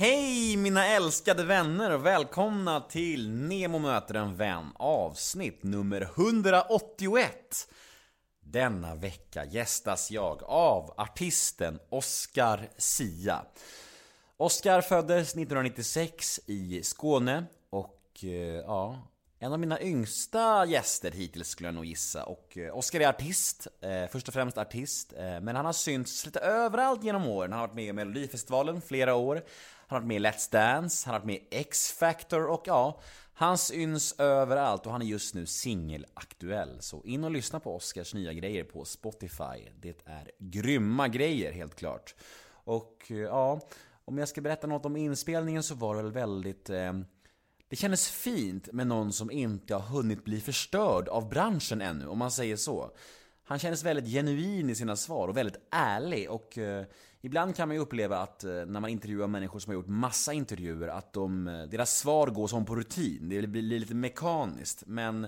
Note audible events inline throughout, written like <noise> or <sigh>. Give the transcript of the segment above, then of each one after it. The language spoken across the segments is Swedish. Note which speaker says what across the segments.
Speaker 1: Hej mina älskade vänner och välkomna till Nemo möter en vän avsnitt nummer 181. Denna vecka gästas jag av artisten Oscar Sia. Oscar föddes 1996 i Skåne och eh, ja, en av mina yngsta gäster hittills skulle jag nog gissa. Och eh, Oscar är artist, eh, först och främst artist, eh, men han har synts lite överallt genom åren. Han har varit med i Melodifestivalen flera år, han har varit med i Let's Dance, han har varit med i X-Factor och ja, han syns överallt och han är just nu singelaktuell. Så in och lyssna på Oscars nya grejer på Spotify. Det är grymma grejer helt klart. Och eh, ja, om jag ska berätta något om inspelningen så var det väl väldigt eh, det kändes fint med någon som inte har hunnit bli förstörd av branschen ännu, om man säger så. Han kändes väldigt genuin i sina svar och väldigt ärlig och eh, ibland kan man ju uppleva att eh, när man intervjuar människor som har gjort massa intervjuer att de, eh, deras svar går som på rutin. Det blir lite mekaniskt. Men,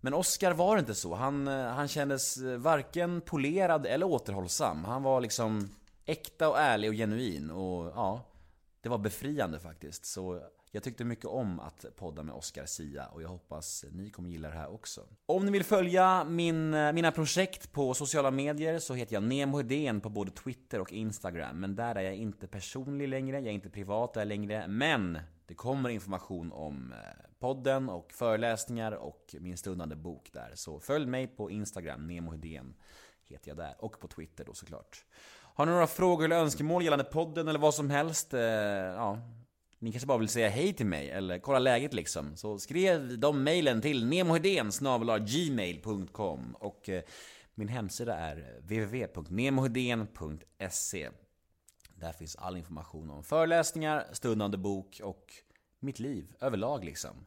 Speaker 1: men Oscar var inte så. Han, eh, han kändes varken polerad eller återhållsam. Han var liksom äkta och ärlig och genuin och ja, det var befriande faktiskt. Så jag tyckte mycket om att podda med Oscar Sia och jag hoppas ni kommer gilla det här också. Om ni vill följa min, mina projekt på sociala medier så heter jag Nemo Hedén på både Twitter och Instagram. Men där är jag inte personlig längre, jag är inte privat där längre. Men det kommer information om eh, podden och föreläsningar och min stundande bok där. Så följ mig på Instagram, Nemo Hedén heter jag där. Och på Twitter då såklart. Har ni några frågor eller önskemål gällande podden eller vad som helst? Eh, ja, ni kanske bara vill säga hej till mig eller kolla läget liksom. Så skrev de mejlen till nemohedén gmail.com och eh, min hemsida är eh, www.nemohedén.se Där finns all information om föreläsningar, stundande bok och mitt liv överlag liksom.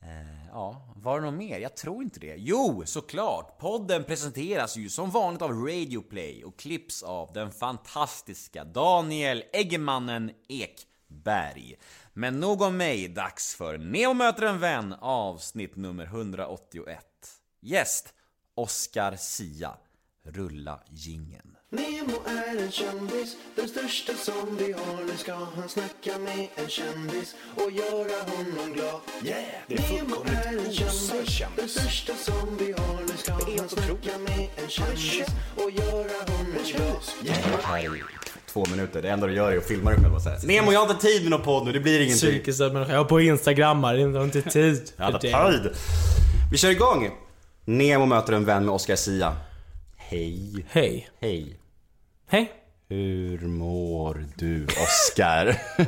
Speaker 1: Eh, ja, var det något mer? Jag tror inte det. Jo, såklart! Podden presenteras ju som vanligt av Radioplay och klipps av den fantastiska Daniel Eggemannen Ek Ekberg. Men nog om mig, dags för Neo möter en vän avsnitt nummer 181. Gäst Oscar Sia. Rulla gingen.
Speaker 2: Nemo är en kändis, den största som vi har. Nu ska han snacka med en kändis och göra honom glad. Yeah!
Speaker 3: Det är
Speaker 2: Nemo är en kändis,
Speaker 3: kändis.
Speaker 2: den största som vi har. Nu ska han snacka med en kändis och göra honom glad.
Speaker 1: I två minuter, det enda du gör är att filma dig själv och säga Nemo jag har inte tid med någon podd nu, det blir ingenting.
Speaker 4: Psykiskt människa. Jag har på instagrammar, jag har inte tid <laughs>
Speaker 1: Jag hade tid. Vi kör igång! Nemo möter en vän med Oscar Sia. Hej.
Speaker 4: Hej.
Speaker 1: Hej.
Speaker 4: Hej.
Speaker 1: Hur mår du Oscar? <laughs>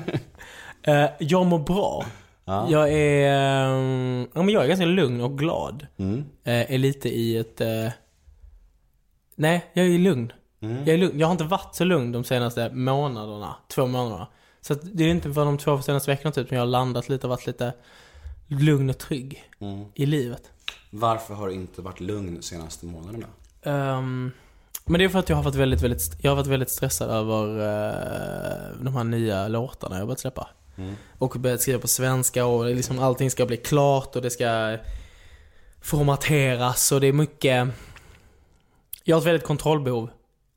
Speaker 4: Eh, jag mår bra. Jag är... ehm, ja, men jag är ganska lugn och glad.
Speaker 1: Mm.
Speaker 4: Eh, är lite i ett... eh, nej, jag är lugn.
Speaker 1: Mm.
Speaker 4: Jag är lugn. Jag har inte varit så lugn de senaste månaderna. Två månaderna. Så det är inte för de två senaste veckorna typ som jag har landat lite och varit lite lugn och trygg
Speaker 1: Mm.
Speaker 4: i livet.
Speaker 1: Varför har du inte varit lugn de senaste månaderna?
Speaker 4: Ehm, men det är för att jag har varit väldigt, väldigt, jag har varit väldigt stressad över eh, de här nya låtarna jag börjat släppa. Och börjat skriva på svenska och liksom allting ska bli klart och det ska formateras och det är mycket... Jag har ett väldigt kontrollbehov.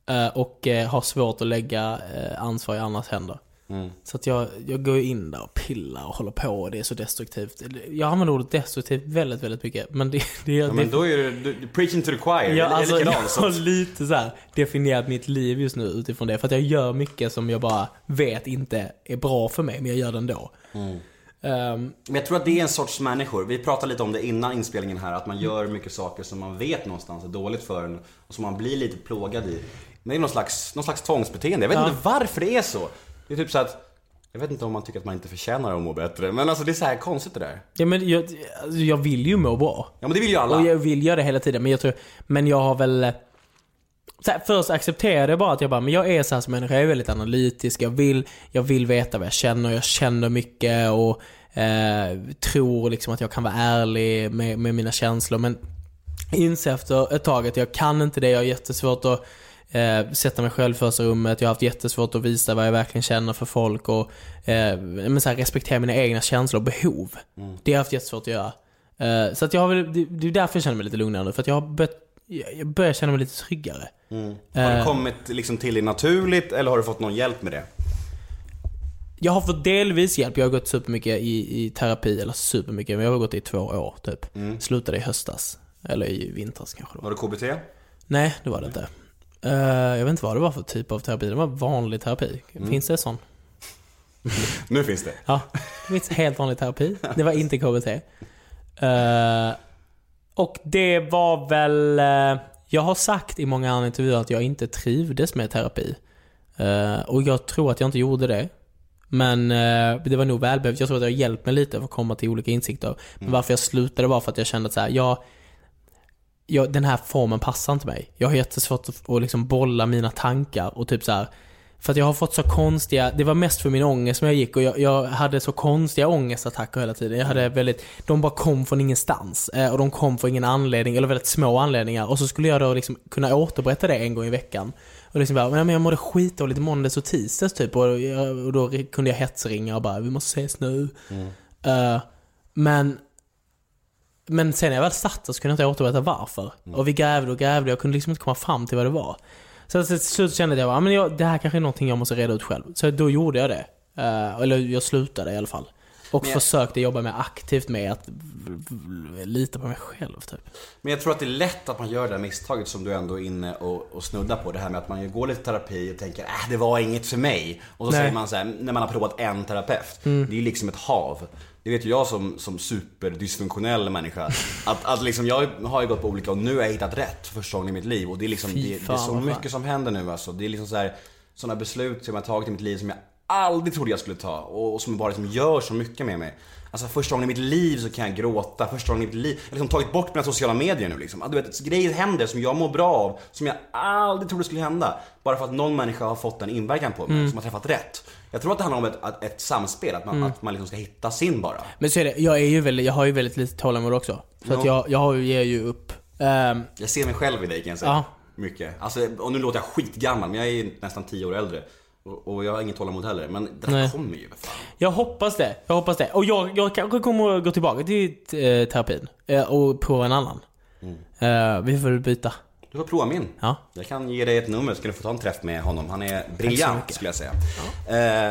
Speaker 4: Eh, Och eh, har svårt att lägga eh, ansvar i andras händer.
Speaker 1: Mm.
Speaker 4: Så att jag, jag går in där och pillar och håller på och det är så destruktivt. Jag använder ordet destruktivt väldigt, väldigt mycket. Men det, <laughs> det,
Speaker 1: Ja,
Speaker 4: det
Speaker 1: men då är du, du, preaching to the choir,
Speaker 4: Ja, alltså, jag har lite så här definierat mitt liv just nu utifrån det. För att jag gör mycket som jag bara vet inte är bra för mig, men jag gör det ändå.
Speaker 1: Mm.
Speaker 4: Ehm,
Speaker 1: Men jag tror att det är en sorts människor. Vi pratade lite om det innan inspelningen här, att man gör mycket saker som man vet någonstans är dåligt för en och som man blir lite plågad i. Men det är någon slags, någon slags tvångsbeteende. Jag vet
Speaker 4: Ja.
Speaker 1: inte varför det är så. Det är typ så att jag vet inte om man tycker att man inte förtjänar att må bättre. Men alltså det är så här konstigt det där.
Speaker 4: ja, men jag, alltså, jag vill ju må bra.
Speaker 1: Ja men det vill ju alla.
Speaker 4: Och jag vill göra det hela tiden, men jag tror... Men jag har väl... Så här, först accepterade jag bara att jag bara, men jag är så här som människa, jag är väldigt analytisk, jag vill, jag vill veta vad jag känner, jag känner mycket och eh, tror liksom att jag kan vara ärlig med, med mina känslor. Men inser efter ett tag att jag kan inte det, jag har jättesvårt att eh, sätta mig själv första rummet, jag har haft jättesvårt att visa vad jag verkligen känner för folk och eh, men så här, respektera mina egna känslor och behov. Det har jag haft jättesvårt att göra. Eh, så att jag har väl, det, det är därför jag känner mig lite lugnare nu, för att jag har börjat, jag börjar känna mig lite tryggare.
Speaker 1: Har det
Speaker 4: Eh,
Speaker 1: kommit liksom till dig naturligt eller har du fått någon hjälp med det?
Speaker 4: Jag har fått delvis hjälp. Jag har gått supermycket i, i terapi, eller supermycket, men jag har gått i två år typ.
Speaker 3: Mm.
Speaker 4: Slutade i höstas. Eller i vintras kanske var.
Speaker 3: Var det KBT?
Speaker 4: Nej, det var det inte. Eh, jag vet inte vad det var för typ av terapi. Det var vanlig terapi.
Speaker 3: Mm.
Speaker 4: Finns det sån? <laughs>
Speaker 3: Nu finns det.
Speaker 4: Ja, det finns helt vanlig terapi. Det var inte KBT. Eh, och det var väl... eh, jag har sagt i många andra intervjuer att jag inte trivdes med terapi. Och jag tror att jag inte gjorde det. Men det var nog välbehövligt. Jag tror att det har hjälpt mig lite för att komma till olika insikter. Men varför jag slutade var för att jag kände att så här, jag, jag, den här formen passar inte mig. Jag har jättesvårt att, att liksom bolla mina tankar och typ så här. För att jag har fått så konstiga, det var mest för min ångest som jag gick och jag, jag hade så konstiga ångestattacker hela tiden. Jag hade väldigt, de bara kom från ingenstans. Eh, och de kom för ingen anledning, eller väldigt små anledningar. Och så skulle jag då liksom kunna återberätta det en gång i veckan. Och liksom bara, men jag mådde skitdåligt i måndags och tisdags typ. Och, jag, och då kunde jag hetsringa och bara, vi måste ses nu. Eh, men men sen när jag väl satt så kunde jag inte återberätta varför. Och vi grävde och grävde, jag kunde liksom inte komma fram till vad det var. Så till slut kände jag att men jag, det här kanske är någonting jag måste reda ut själv. Så då gjorde jag det. Eh, eller jag slutade i alla fall. Och
Speaker 3: Men jag-
Speaker 4: försökte jobba mer aktivt med att lita på mig själv typ.
Speaker 3: Men jag tror att det är lätt att man gör det här misstaget som du ändå är inne och, och snuddar på. Det här med att man går lite terapi och tänker äh, det var inget för mig. Och så
Speaker 4: Nej.
Speaker 3: säger man så här, när man har provat en terapeut. Det är ju liksom ett hav. Det vet ju jag som, som superdysfunktionell människa. Att, att liksom jag har ju gått på olika och nu har jag hittat rätt för första gången i mitt liv. Och det är liksom, det, det är så mycket som händer nu alltså. Det är liksom så här, sådana beslut som jag har tagit i mitt liv som jag aldrig trodde jag skulle ta. Och, som bara liksom gör så mycket med mig. Alltså första gången i mitt liv så kan jag gråta, första gången i mitt liv. Jag har liksom tagit bort mina sociala medier nu liksom. Att Du vet, grejer händer som jag mår bra av, som jag aldrig trodde skulle hända. Bara för att någon människa har fått en inverkan på mig, som har träffat rätt. Jag tror att det handlar om ett, ett, samspel, att man, att man liksom ska hitta sin bara.
Speaker 4: Men så är det, jag är ju väldigt, jag har ju väldigt lite tålamod också. Så att
Speaker 3: Ja.
Speaker 4: jag, jag har ju- ger ju upp. Ehm,
Speaker 3: Jag ser mig själv i dig kan jag säga.
Speaker 4: Ja.
Speaker 3: Mycket. Alltså, och nu låter jag skitgammal, men jag är nästan 10 år äldre. Och, och jag har inget tålamod heller. Men det
Speaker 4: Nej.
Speaker 3: kommer ju för fan.
Speaker 4: Jag hoppas det. Jag hoppas det. Och jag, jag kanske kommer att gå tillbaka till eh, terapin. Eh, och prova en annan. Eh, vi får byta.
Speaker 3: Du får prova min.
Speaker 4: Ja.
Speaker 3: Jag kan ge dig ett nummer så kan du få ta en träff med honom. Han är briljant skulle jag säga.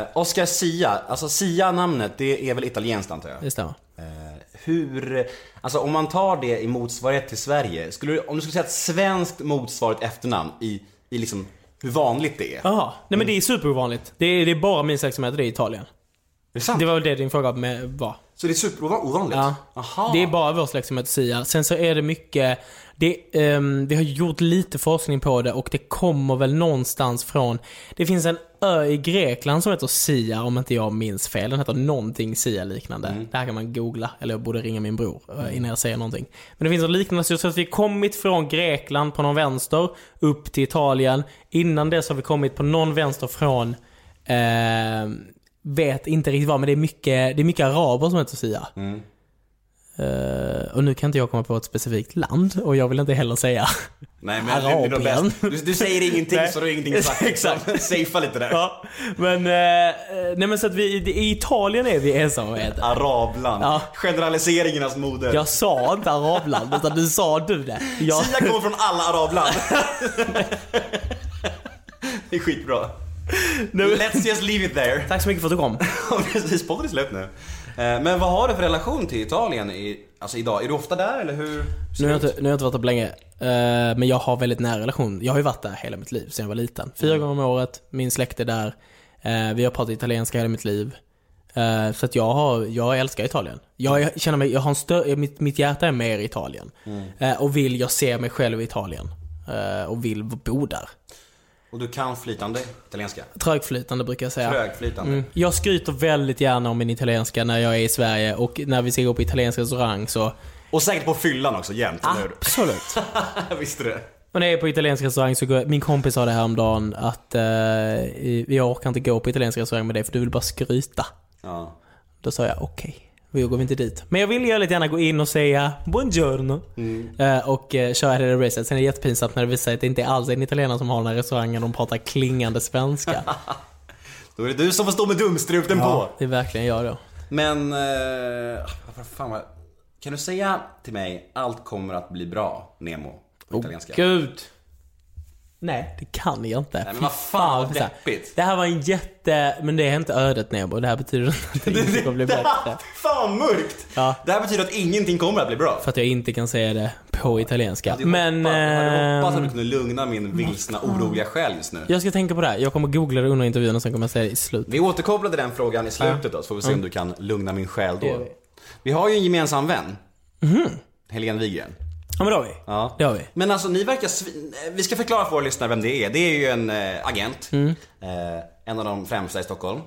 Speaker 3: Eh, Oscar Sia, alltså Sia namnet det är väl italienskt antar jag?
Speaker 4: Det stämmer.
Speaker 3: Eh, hur, alltså om man tar det i motsvarighet till Sverige, skulle du, om du skulle säga ett svenskt motsvarigt efternamn i, i liksom hur vanligt det är?
Speaker 4: Jaha. Nej men det är superovanligt. Det är, det är bara min släkt som heter det.
Speaker 3: Är sant?
Speaker 4: Det var det din fråga med var.
Speaker 3: Så det är superovanligt?
Speaker 4: Ja.
Speaker 3: Aha.
Speaker 4: Det är bara vår släkt som heter Sia. Sen så är det mycket, det, ehm, vi har gjort lite forskning på det och det kommer väl någonstans från, det finns en ö i Grekland som heter Sia om inte jag minns fel. Den heter någonting Sia liknande. Det här kan man googla, eller jag borde ringa min bror eh, innan jag säger någonting. Men det finns något liknande, så att vi har kommit från Grekland på någon vänster upp till Italien. Innan dess har vi kommit på någon vänster från ehm, vet inte riktigt vad, men det är mycket, det är mycket araber som heter Sia.
Speaker 3: Mm.
Speaker 4: Eh, och nu kan inte jag komma på ett specifikt land och jag vill inte heller säga. <laughs>
Speaker 3: Nej men
Speaker 4: Arabien.
Speaker 3: Du, du säger ingenting så du har ingenting sagt. <laughs>
Speaker 4: Exakt.
Speaker 3: Safea lite där.
Speaker 4: ja, men, eh, nej men så att vi, i Italien är vi ensamma med det.
Speaker 3: Arabland.
Speaker 4: Ja.
Speaker 3: Generaliseringarnas moder.
Speaker 4: Jag sa inte arabland, utan du sa du det. Jag,
Speaker 3: Sia kommer från alla arabland. <laughs> det är skitbra. Let's just leave it there.
Speaker 4: tack så mycket för att du kom. <laughs>
Speaker 3: Ja, Precis, podden är slut nu. Eh, Men vad har du för relation till Italien i, alltså idag? Är du ofta där eller hur?
Speaker 4: Nu har, jag inte, nu har jag inte varit där på länge. eh, men jag har väldigt nära relation. Jag har ju varit där hela mitt liv sedan jag var liten. Fyra
Speaker 3: Mm.
Speaker 4: gånger om året, min släkt är där. Eh, vi har pratat italienska hela mitt liv. Så att jag, har, jag älskar Italien. Jag känner mig, jag har en större, mitt, mitt hjärta är mer i Italien.
Speaker 3: Mm.
Speaker 4: Och vill, jag ser mig själv i Italien. Och vill bo där.
Speaker 3: Och du kan flytande italienska?
Speaker 4: Trögflytande brukar jag säga.
Speaker 3: Trögflytande?
Speaker 4: Mm. Jag skryter väldigt gärna om min italienska när jag är i Sverige och när vi ska gå på italiensk restaurang så
Speaker 3: Och säkert på fyllan också jämt, eller hur?
Speaker 4: absolut. <laughs>
Speaker 3: Visste du det?
Speaker 4: Och när jag är på italiensk restaurang så går, min kompis sa det här om dagen att eh, jag orkar inte gå på italiensk restaurang med dig för du vill bara skryta.
Speaker 3: Ja.
Speaker 4: Då sa jag okej, då går vi inte dit. Men jag vill ju väldigt gärna gå in och säga buongiorno.
Speaker 3: Mm.
Speaker 4: Eh, och eh, köra hela racet. Sen är det jättepinsamt när det visar sig att det inte alls är en italienare som har den här restaurangen. De pratar klingande svenska. <laughs>
Speaker 3: Då är det du som får stå med dumstruten på.
Speaker 4: det är verkligen jag då.
Speaker 3: Men, eh, vad fan vad... Kan du säga till mig, allt kommer att bli bra, Nemo? På italienska.
Speaker 4: Gud. Nej, det kan jag inte.
Speaker 3: Nej, men vad fan, vad
Speaker 4: här.
Speaker 3: deppigt.
Speaker 4: Det här var en jätte... Men det är inte ödet Nebo. Det här betyder att <laughs> det inte kommer bli bättre. <laughs>
Speaker 3: Fan vad mörkt!
Speaker 4: Ja.
Speaker 3: Det här betyder att ingenting kommer att bli bra.
Speaker 4: För att jag inte kan säga det på italienska.
Speaker 3: Jag
Speaker 4: Men...
Speaker 3: hoppas, jag hade hoppats att du kunde lugna min vilsna, oroliga själ just nu.
Speaker 4: jag ska tänka på det här. Jag kommer googla det under intervjun och sen kommer jag säga det i slutet.
Speaker 3: Vi återkopplar till den frågan i slutet då, så får vi se om du kan lugna min själ
Speaker 4: Det
Speaker 3: då.
Speaker 4: vi.
Speaker 3: Har ju en gemensam vän. Helene Wigren.
Speaker 4: Ja men det har vi.
Speaker 3: Ja.
Speaker 4: Det har vi.
Speaker 3: Men alltså ni verkar svin... Vi ska förklara för våra lyssnare vem det är. Det är ju en eh, agent.
Speaker 4: Mm.
Speaker 3: Eh, en av de främsta i Stockholm.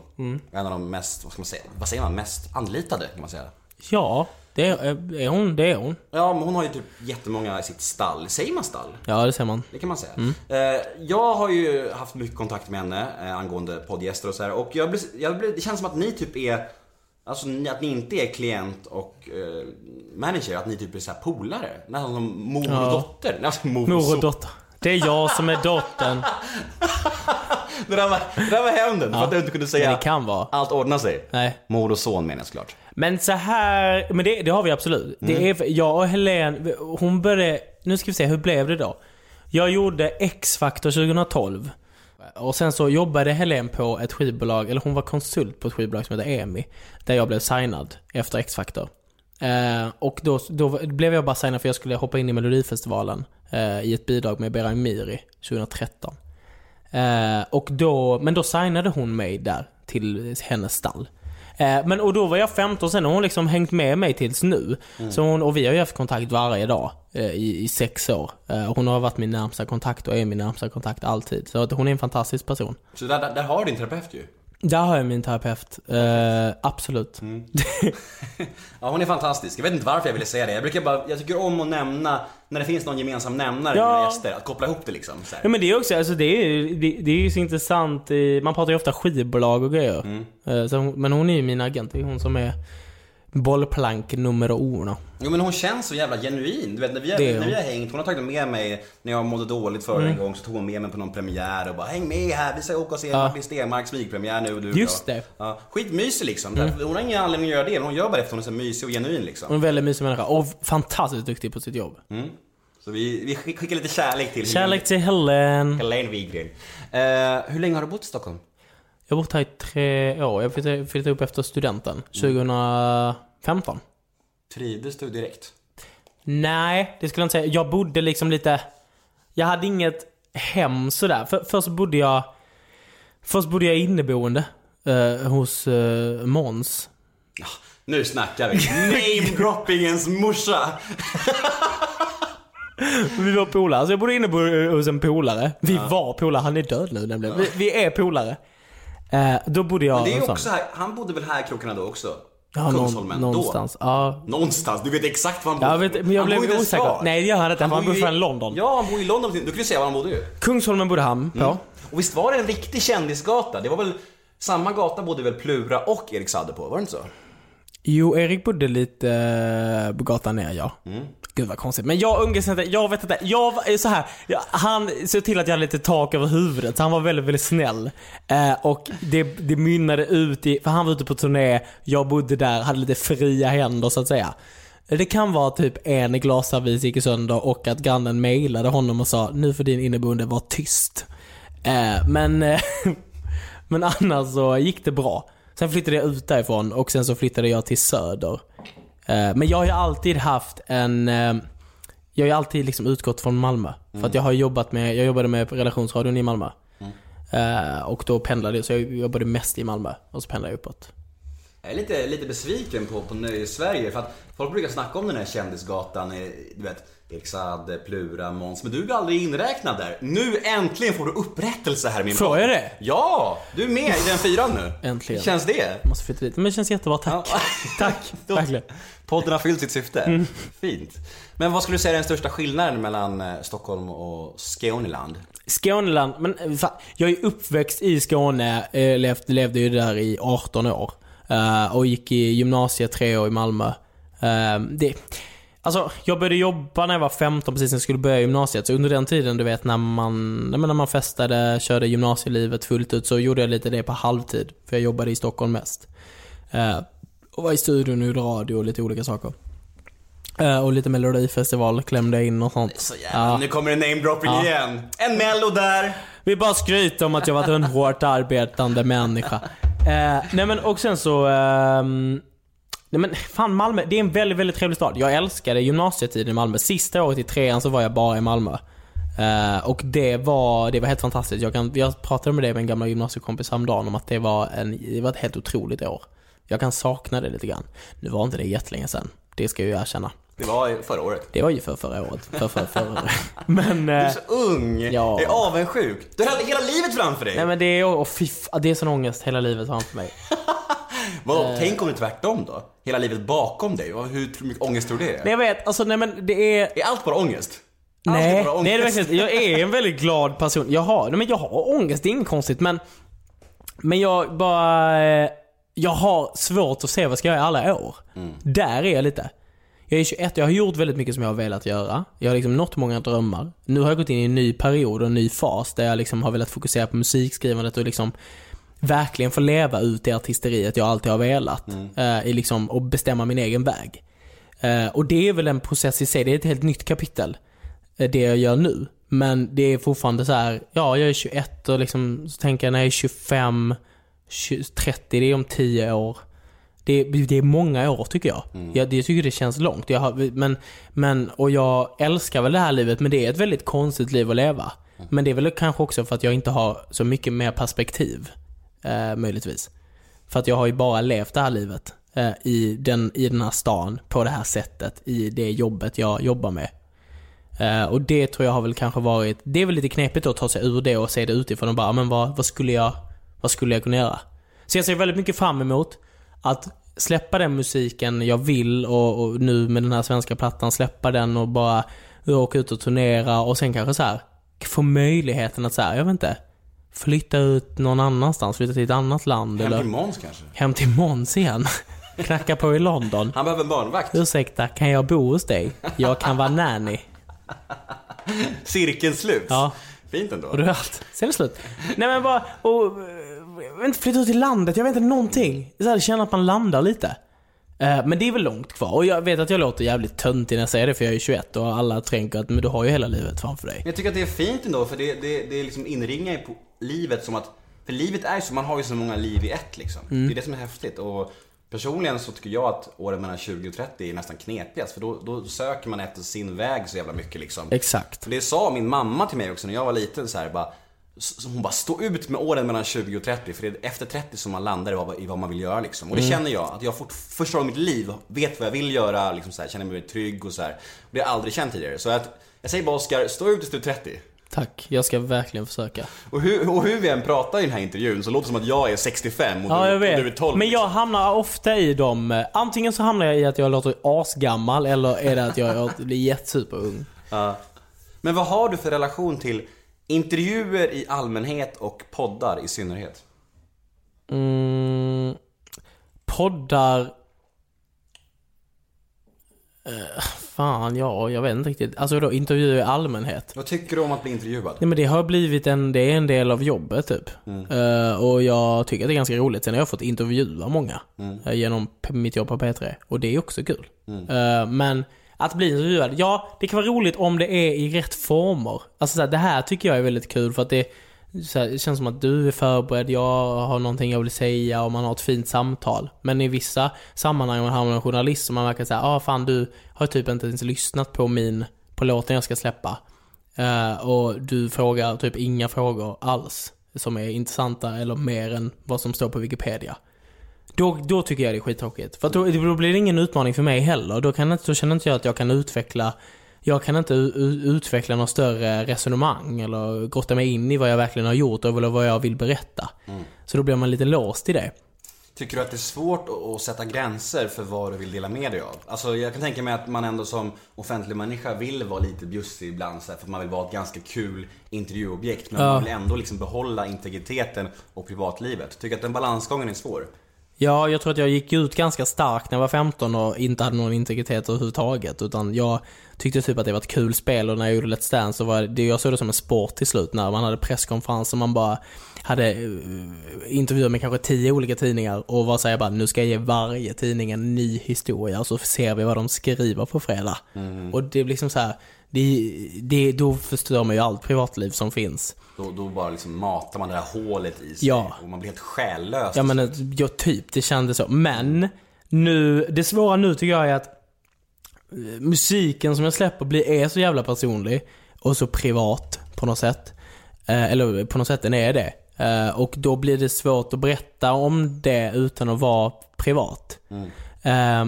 Speaker 3: En av de mest, vad ska man säga, vad säger man, mest anlitade kan man säga.
Speaker 4: Ja, det är, är hon. Det är hon.
Speaker 3: Ja, men hon har ju typ jättemånga i sitt stall. Säger man stall?
Speaker 4: Ja, det ser man.
Speaker 3: Det kan man säga.
Speaker 4: Mm.
Speaker 3: Eh, jag har ju haft mycket kontakt med henne eh, angående poddgäster och så här. Och jag blir, jag blir, det känns som att ni typ är Alltså att ni inte är klient och eh, manager, att ni typ är så här polare. Nästan som mor och
Speaker 4: Ja.
Speaker 3: dotter. Alltså mor,
Speaker 4: Mor och dotter. Det är jag som är dottern. <laughs>
Speaker 3: Det där var, det där var hämnden, för att du inte kunde säga
Speaker 4: Men det kan vara.
Speaker 3: allt ordnar sig.
Speaker 4: Nej.
Speaker 3: Mor och son menar jag såklart.
Speaker 4: Men så här, men det, det har vi absolut. Det
Speaker 3: Mm.
Speaker 4: är, jag och Helene, hon började, nu ska vi se, hur blev det då? Jag gjorde X-Factor 2012. Eh, och sen så jobbade Helene på ett skivbolag, eller hon var konsult på ett skivbolag som heter EMI. Där jag blev signad efter X-Factor. Eh, och då, då blev jag bara signad för jag skulle hoppa in i Melodifestivalen. Eh, I ett bidrag med Beran Miri 2013. Eh, och då, men då signade hon mig där till hennes stall. Eh, men och då var jag 15 sen och hon liksom hängt med mig tills nu. Så hon, och vi har ju haft kontakt varje dag eh, i, i sex år. Eh, och hon har varit min närmsta kontakt och är min närmsta kontakt alltid. Så att hon är en fantastisk person.
Speaker 3: Så där, där, där har du din terapeut ju.
Speaker 4: Där har jag min terapeut. Eh, absolut. <laughs>
Speaker 3: Ja, hon är fantastisk. Jag vet inte varför jag ville säga det. Jag brukar bara, jag tycker om att nämna när det finns någon gemensam nämnare
Speaker 4: Ja.
Speaker 3: mina gäster. Att koppla ihop det liksom. Så här.
Speaker 4: Ja men det är också, alltså det är det, det är ju så intressant. Man pratar ju ofta skivbolag och grejer. Eh, Så, men hon är ju min agent. Det är hon som är bollplank nummer uno.
Speaker 3: Jo men hon känns så jävla genuin. Du vet när vi har, när vi har hängt, hon har tagit med mig när jag mådde dåligt förra en gång så tog hon med mig på någon premiär och bara häng med här, vi ska åka och se
Speaker 4: Ja.
Speaker 3: Martin Stenmarks smygpremiär nu du
Speaker 4: Just det.
Speaker 3: Ja, skitmysig liksom. Hon har ingen anledning att göra det, men hon gör bara det för att hon är så mysig och genuin liksom.
Speaker 4: Hon är en väldigt mysig människa och fantastiskt duktig på sitt jobb.
Speaker 3: Så vi, vi skick- skickar lite kärlek till
Speaker 4: Kärlek till Helen.
Speaker 3: Helene Wigren. Eh, hur länge har du bott i Stockholm?
Speaker 4: Jag har bott här i tre år. Jag flyttade, upp efter studenten. 2015.
Speaker 3: Trivdes du direkt?
Speaker 4: Nej, det skulle jag inte säga. Jag bodde liksom lite... Jag hade inget hem sådär. För, först bodde jag... Först bodde jag inneboende eh, hos uh, Måns.
Speaker 3: Nu snackar vi. Name-droppingens morsa! <laughs>
Speaker 4: Vi var polare. Så jag bodde inneboende hos en polare. Vi var polare. Han är död nu nämligen. Vi, vi är polare. Eh, då bodde jag...
Speaker 3: Men det är också här, han bodde väl här i krokarna då också?
Speaker 4: Ja, någon,
Speaker 3: Kungsholmen,
Speaker 4: någonstans.
Speaker 3: då?
Speaker 4: Ja.
Speaker 3: Någonstans, du vet exakt var han bodde.
Speaker 4: Jag vet, men jag
Speaker 3: Han
Speaker 4: blev osäker. Nej det gör han inte. Han,
Speaker 3: bor
Speaker 4: bor från London.
Speaker 3: Ja, han bor i London. Du kan ju säga var han bodde ju.
Speaker 4: Kungsholmen bodde han på.
Speaker 3: Och visst var det en riktig kändisgata? Det var väl, samma gata bodde väl Plura och Erik Saade på, var det inte så?
Speaker 4: Jo, Erik bodde lite på gatan ner ja. Gud vad konstigt. Men jag umgicks inte, jag vet inte. Jag var så här. jag- han såg till att jag hade lite tak över huvudet. Så han var väldigt, väldigt snäll. Eh, och det, det mynnade ut i, för han var ute på turné, jag bodde där, hade lite fria händer så att säga. Det kan vara typ en glasservis gick sönder och att grannen mejlade honom och sa nu får din inneboende vara tyst. Eh, men, eh, <laughs> men annars så gick det bra. Sen flyttade jag ut därifrån och sen så flyttade jag till Söder. Eh, Men jag har ju alltid haft en... eh, Jag har ju alltid liksom utgått från Malmö. För att jag har jobbat med, jag jobbade med relationsradion i Malmö. Eh, Och då pendlade jag, så jag jobbade mest i Malmö. Och så pendlade jag uppåt.
Speaker 3: Jag är lite, lite besviken på, på Nöjes-Sverige för att folk brukar snacka om den här kändisgatan, du vet Erik Saade, Plura, Måns, men du är aldrig inräknad där. Nu äntligen får du upprättelse här min
Speaker 4: Får jag det?
Speaker 3: Ja! Du är med i den fyran nu.
Speaker 4: Äntligen.
Speaker 3: Hur känns det?
Speaker 4: Jag måste flytta dit. Men det känns jättebra, tack.
Speaker 3: Ja. <laughs>
Speaker 4: tack, <laughs> verkligen.
Speaker 3: Podden har fyllt sitt syfte.
Speaker 4: Mm.
Speaker 3: Fint. Men vad skulle du säga är den största skillnaden mellan eh, Stockholm och Skåneland?
Speaker 4: Skåneland, men eh, fan, jag är uppväxt i Skåne, eh, levde, levde ju där i 18 år. Och gick i gymnasiet tre år i Malmö. Det, alltså, jag började jobba när jag var 15 precis när jag skulle börja gymnasiet. Så under den tiden, du vet när man, när man festade, körde gymnasielivet fullt ut så gjorde jag lite det på halvtid. För jag jobbade i Stockholm mest. Eh, och var i studion och gjorde radio och lite olika saker. Eh, och lite melodifestival klämde in och sånt.
Speaker 3: Så jävla, Nu kommer det namedropping
Speaker 4: Ja.
Speaker 3: igen. En mello där.
Speaker 4: Vi bara skryter om att jag varit en <laughs> hårt arbetande människa. Eh, nej men och sen så... ehm, nej men fan Malmö, det är en väldigt, väldigt trevlig stad. Jag älskade gymnasietiden i Malmö. Sista året i trean så var jag bara i Malmö. Eh, och det var, det var helt fantastiskt. Jag, kan, jag pratade med det med en gammal gymnasiekompis häromdagen om att det var, en, det var ett helt otroligt år. Jag kan sakna det lite grann. Nu var inte det jättelänge sedan. Det ska jag ju erkänna.
Speaker 3: Det var förra året.
Speaker 4: Det var ju för förra året. För, för, förra året. <laughs> Men...
Speaker 3: Du är
Speaker 4: eh,
Speaker 3: så ung.
Speaker 4: Ja.
Speaker 3: Jag är avundsjuk. Du har hela livet framför dig.
Speaker 4: Nej men det är, oh, fy, det är sån ångest hela livet framför mig. <laughs>
Speaker 3: Vadå,
Speaker 4: Eh.
Speaker 3: tänk om det är tvärtom då? Hela livet bakom dig. Hur mycket ångest tror du det är?
Speaker 4: Nej jag vet, alltså nej men det är...
Speaker 3: Är allt bara ångest? Allt är
Speaker 4: Nej,
Speaker 3: bara ångest.
Speaker 4: nej det är verkligen. Jag är en <laughs> väldigt glad person. Jag har, nej men jag har ångest, det är inget konstigt men... Men jag bara... eh, Jag har svårt att se vad jag ska göra i alla år. Där är jag lite. Jag är 21, jag har gjort väldigt mycket som jag har velat göra. Jag har liksom nått många drömmar. Nu har jag gått in i en ny period och en ny fas där jag liksom har velat fokusera på musikskrivandet och liksom verkligen få leva ut det artisteriet jag alltid har velat. Eh, i liksom, och bestämma min egen väg. Eh, och det är väl en process i sig, det är ett helt nytt kapitel. eh, Det jag gör nu. Men det är fortfarande så här, ja jag är 21 och liksom, så tänker jag när jag är 25, 20, 30, det är om 10 år. Det är, det är många år tycker jag. jag. Jag tycker det känns långt. Jag har, men, men, och jag älskar väl det här livet men det är ett väldigt konstigt liv att leva. Men det är väl kanske också för att jag inte har så mycket mer perspektiv. Eh, möjligtvis. För att jag har ju bara levt det här livet. Eh, i, den, I den här stan, på det här sättet, i det jobbet jag jobbar med. Eh, och det tror jag har väl kanske varit, det är väl lite knepigt att ta sig ur det och se det utifrån och bara, men vad, vad skulle jag, vad skulle jag kunna göra? Så jag ser väldigt mycket fram emot att släppa den musiken jag vill och, och nu med den här svenska plattan släppa den och bara åka ut och turnera och sen kanske så här få möjligheten att så här, jag vet inte, flytta ut någon annanstans, flytta till ett annat land
Speaker 3: Hem till Måns kanske?
Speaker 4: hem till Måns igen. <laughs> Knacka på i London.
Speaker 3: Han behöver en barnvakt.
Speaker 4: Ursäkta, kan jag bo hos dig? Jag kan vara nanny. <laughs>
Speaker 3: Cirkeln slut.
Speaker 4: Ja.
Speaker 3: Fint ändå.
Speaker 4: Och du allt. Sen är det slut. Nej men bara, och, eh, inte, flytta ut till landet, jag vet inte någonting. Så här, känna att man landar lite. Eh, Men det är väl långt kvar. Och jag vet att jag låter jävligt töntig när jag säger det för jag är 21 och alla tänker att men du har ju hela livet framför dig.
Speaker 3: Jag tycker att det är fint ändå för det, det, det är liksom inringar på livet som att För livet är ju så, man har ju så många liv i ett liksom.
Speaker 4: Mm.
Speaker 3: Det är det som är häftigt. Och personligen så tycker jag att åren mellan 20 och 30 är nästan knepigast. För då, då söker man efter sin väg så jävla mycket liksom.
Speaker 4: Exakt.
Speaker 3: Det sa min mamma till mig också när jag var liten så här, bara, så hon bara, stå ut med åren mellan 20 och 30 för det är efter 30 som man landar i vad, i vad man vill göra liksom. Och det känner jag, att jag fort, första gången i mitt liv vet vad jag vill göra, liksom så här, känner mig trygg och så här. Och det har jag aldrig känt tidigare. Så att, jag säger bara Oskar, stå ut tills du är 30.
Speaker 4: Tack, jag ska verkligen försöka.
Speaker 3: Och hur, och hur vi än pratar i den här intervjun så låter det som att jag är 65 och,
Speaker 4: Ja,
Speaker 3: du,
Speaker 4: jag
Speaker 3: och du är
Speaker 4: vet.
Speaker 3: 12.
Speaker 4: Men jag
Speaker 3: liksom.
Speaker 4: hamnar ofta i dem. Antingen så hamnar jag i att jag låter asgammal eller är det att jag jag blir jättesuperung.
Speaker 3: Ja. Men vad har du för relation till intervjuer i allmänhet och poddar i synnerhet?
Speaker 4: Mm, poddar... Eh, fan, ja, jag vet inte riktigt. Alltså då intervjuer i allmänhet.
Speaker 3: Vad tycker du om att bli intervjuad?
Speaker 4: Nej men det har blivit en, det är en del av jobbet typ. Eh, och jag tycker att det är ganska roligt. Sen har jag fått intervjua många. eh, genom p- mitt jobb på P3. Och det är också kul. Eh, men att bli intervjuad, ja det kan vara roligt om det är i rätt former. Alltså så här, det här tycker jag är väldigt kul för att det, så här, det känns som att du är förberedd, jag har någonting jag vill säga och man har ett fint samtal. Men i vissa sammanhang om man hamnar med en journalist som man verkar säga, ah fan du har typ inte ens lyssnat på min, på låten jag ska släppa. Uh, och du frågar typ inga frågor alls som är intressanta eller mer än vad som står på Wikipedia. Då, då tycker jag det är skittråkigt. För då, då blir det ingen utmaning för mig heller. Då, kan, då känner inte jag att jag kan utveckla jag kan inte utveckla något större resonemang eller grotta mig in i vad jag verkligen har gjort eller vad jag vill berätta. Så då blir man lite låst i det.
Speaker 3: Tycker du att det är svårt att- att sätta gränser för vad du vill dela med dig av? Alltså jag kan tänka mig att man ändå som offentlig människa vill vara lite bjussig ibland så här, för att man vill vara ett ganska kul intervjuobjekt. Men
Speaker 4: Ja.
Speaker 3: man vill ändå liksom behålla integriteten och privatlivet. Tycker du att den balansgången är svår?
Speaker 4: Ja, jag tror att jag gick ut ganska starkt när jag var 15 och inte hade någon integritet överhuvudtaget. Utan jag tyckte typ att det var ett kul spel och när jag gjorde Let's Dance så var det, jag såg det som en sport till slut. När man hade presskonferens och man bara hade uh, intervjuer med kanske tio olika tidningar och var såhär bara nu ska jag ge varje tidning en ny historia och så ser vi vad de skriver på fredag. Och det blir liksom så här. Det, det, då förstör man ju allt privatliv som finns.
Speaker 3: Då, då bara liksom matar man det här hålet i sig
Speaker 4: Ja.
Speaker 3: och man blir helt själlös.
Speaker 4: Ja men ja, typ, det kändes så. Men, nu, det svåra nu tycker jag är att eh, musiken som jag släpper blir, är så jävla personlig och så privat på något sätt. Eh, eller på något sätt den är det. Eh, och då blir det svårt att berätta om det utan att vara privat. Eh,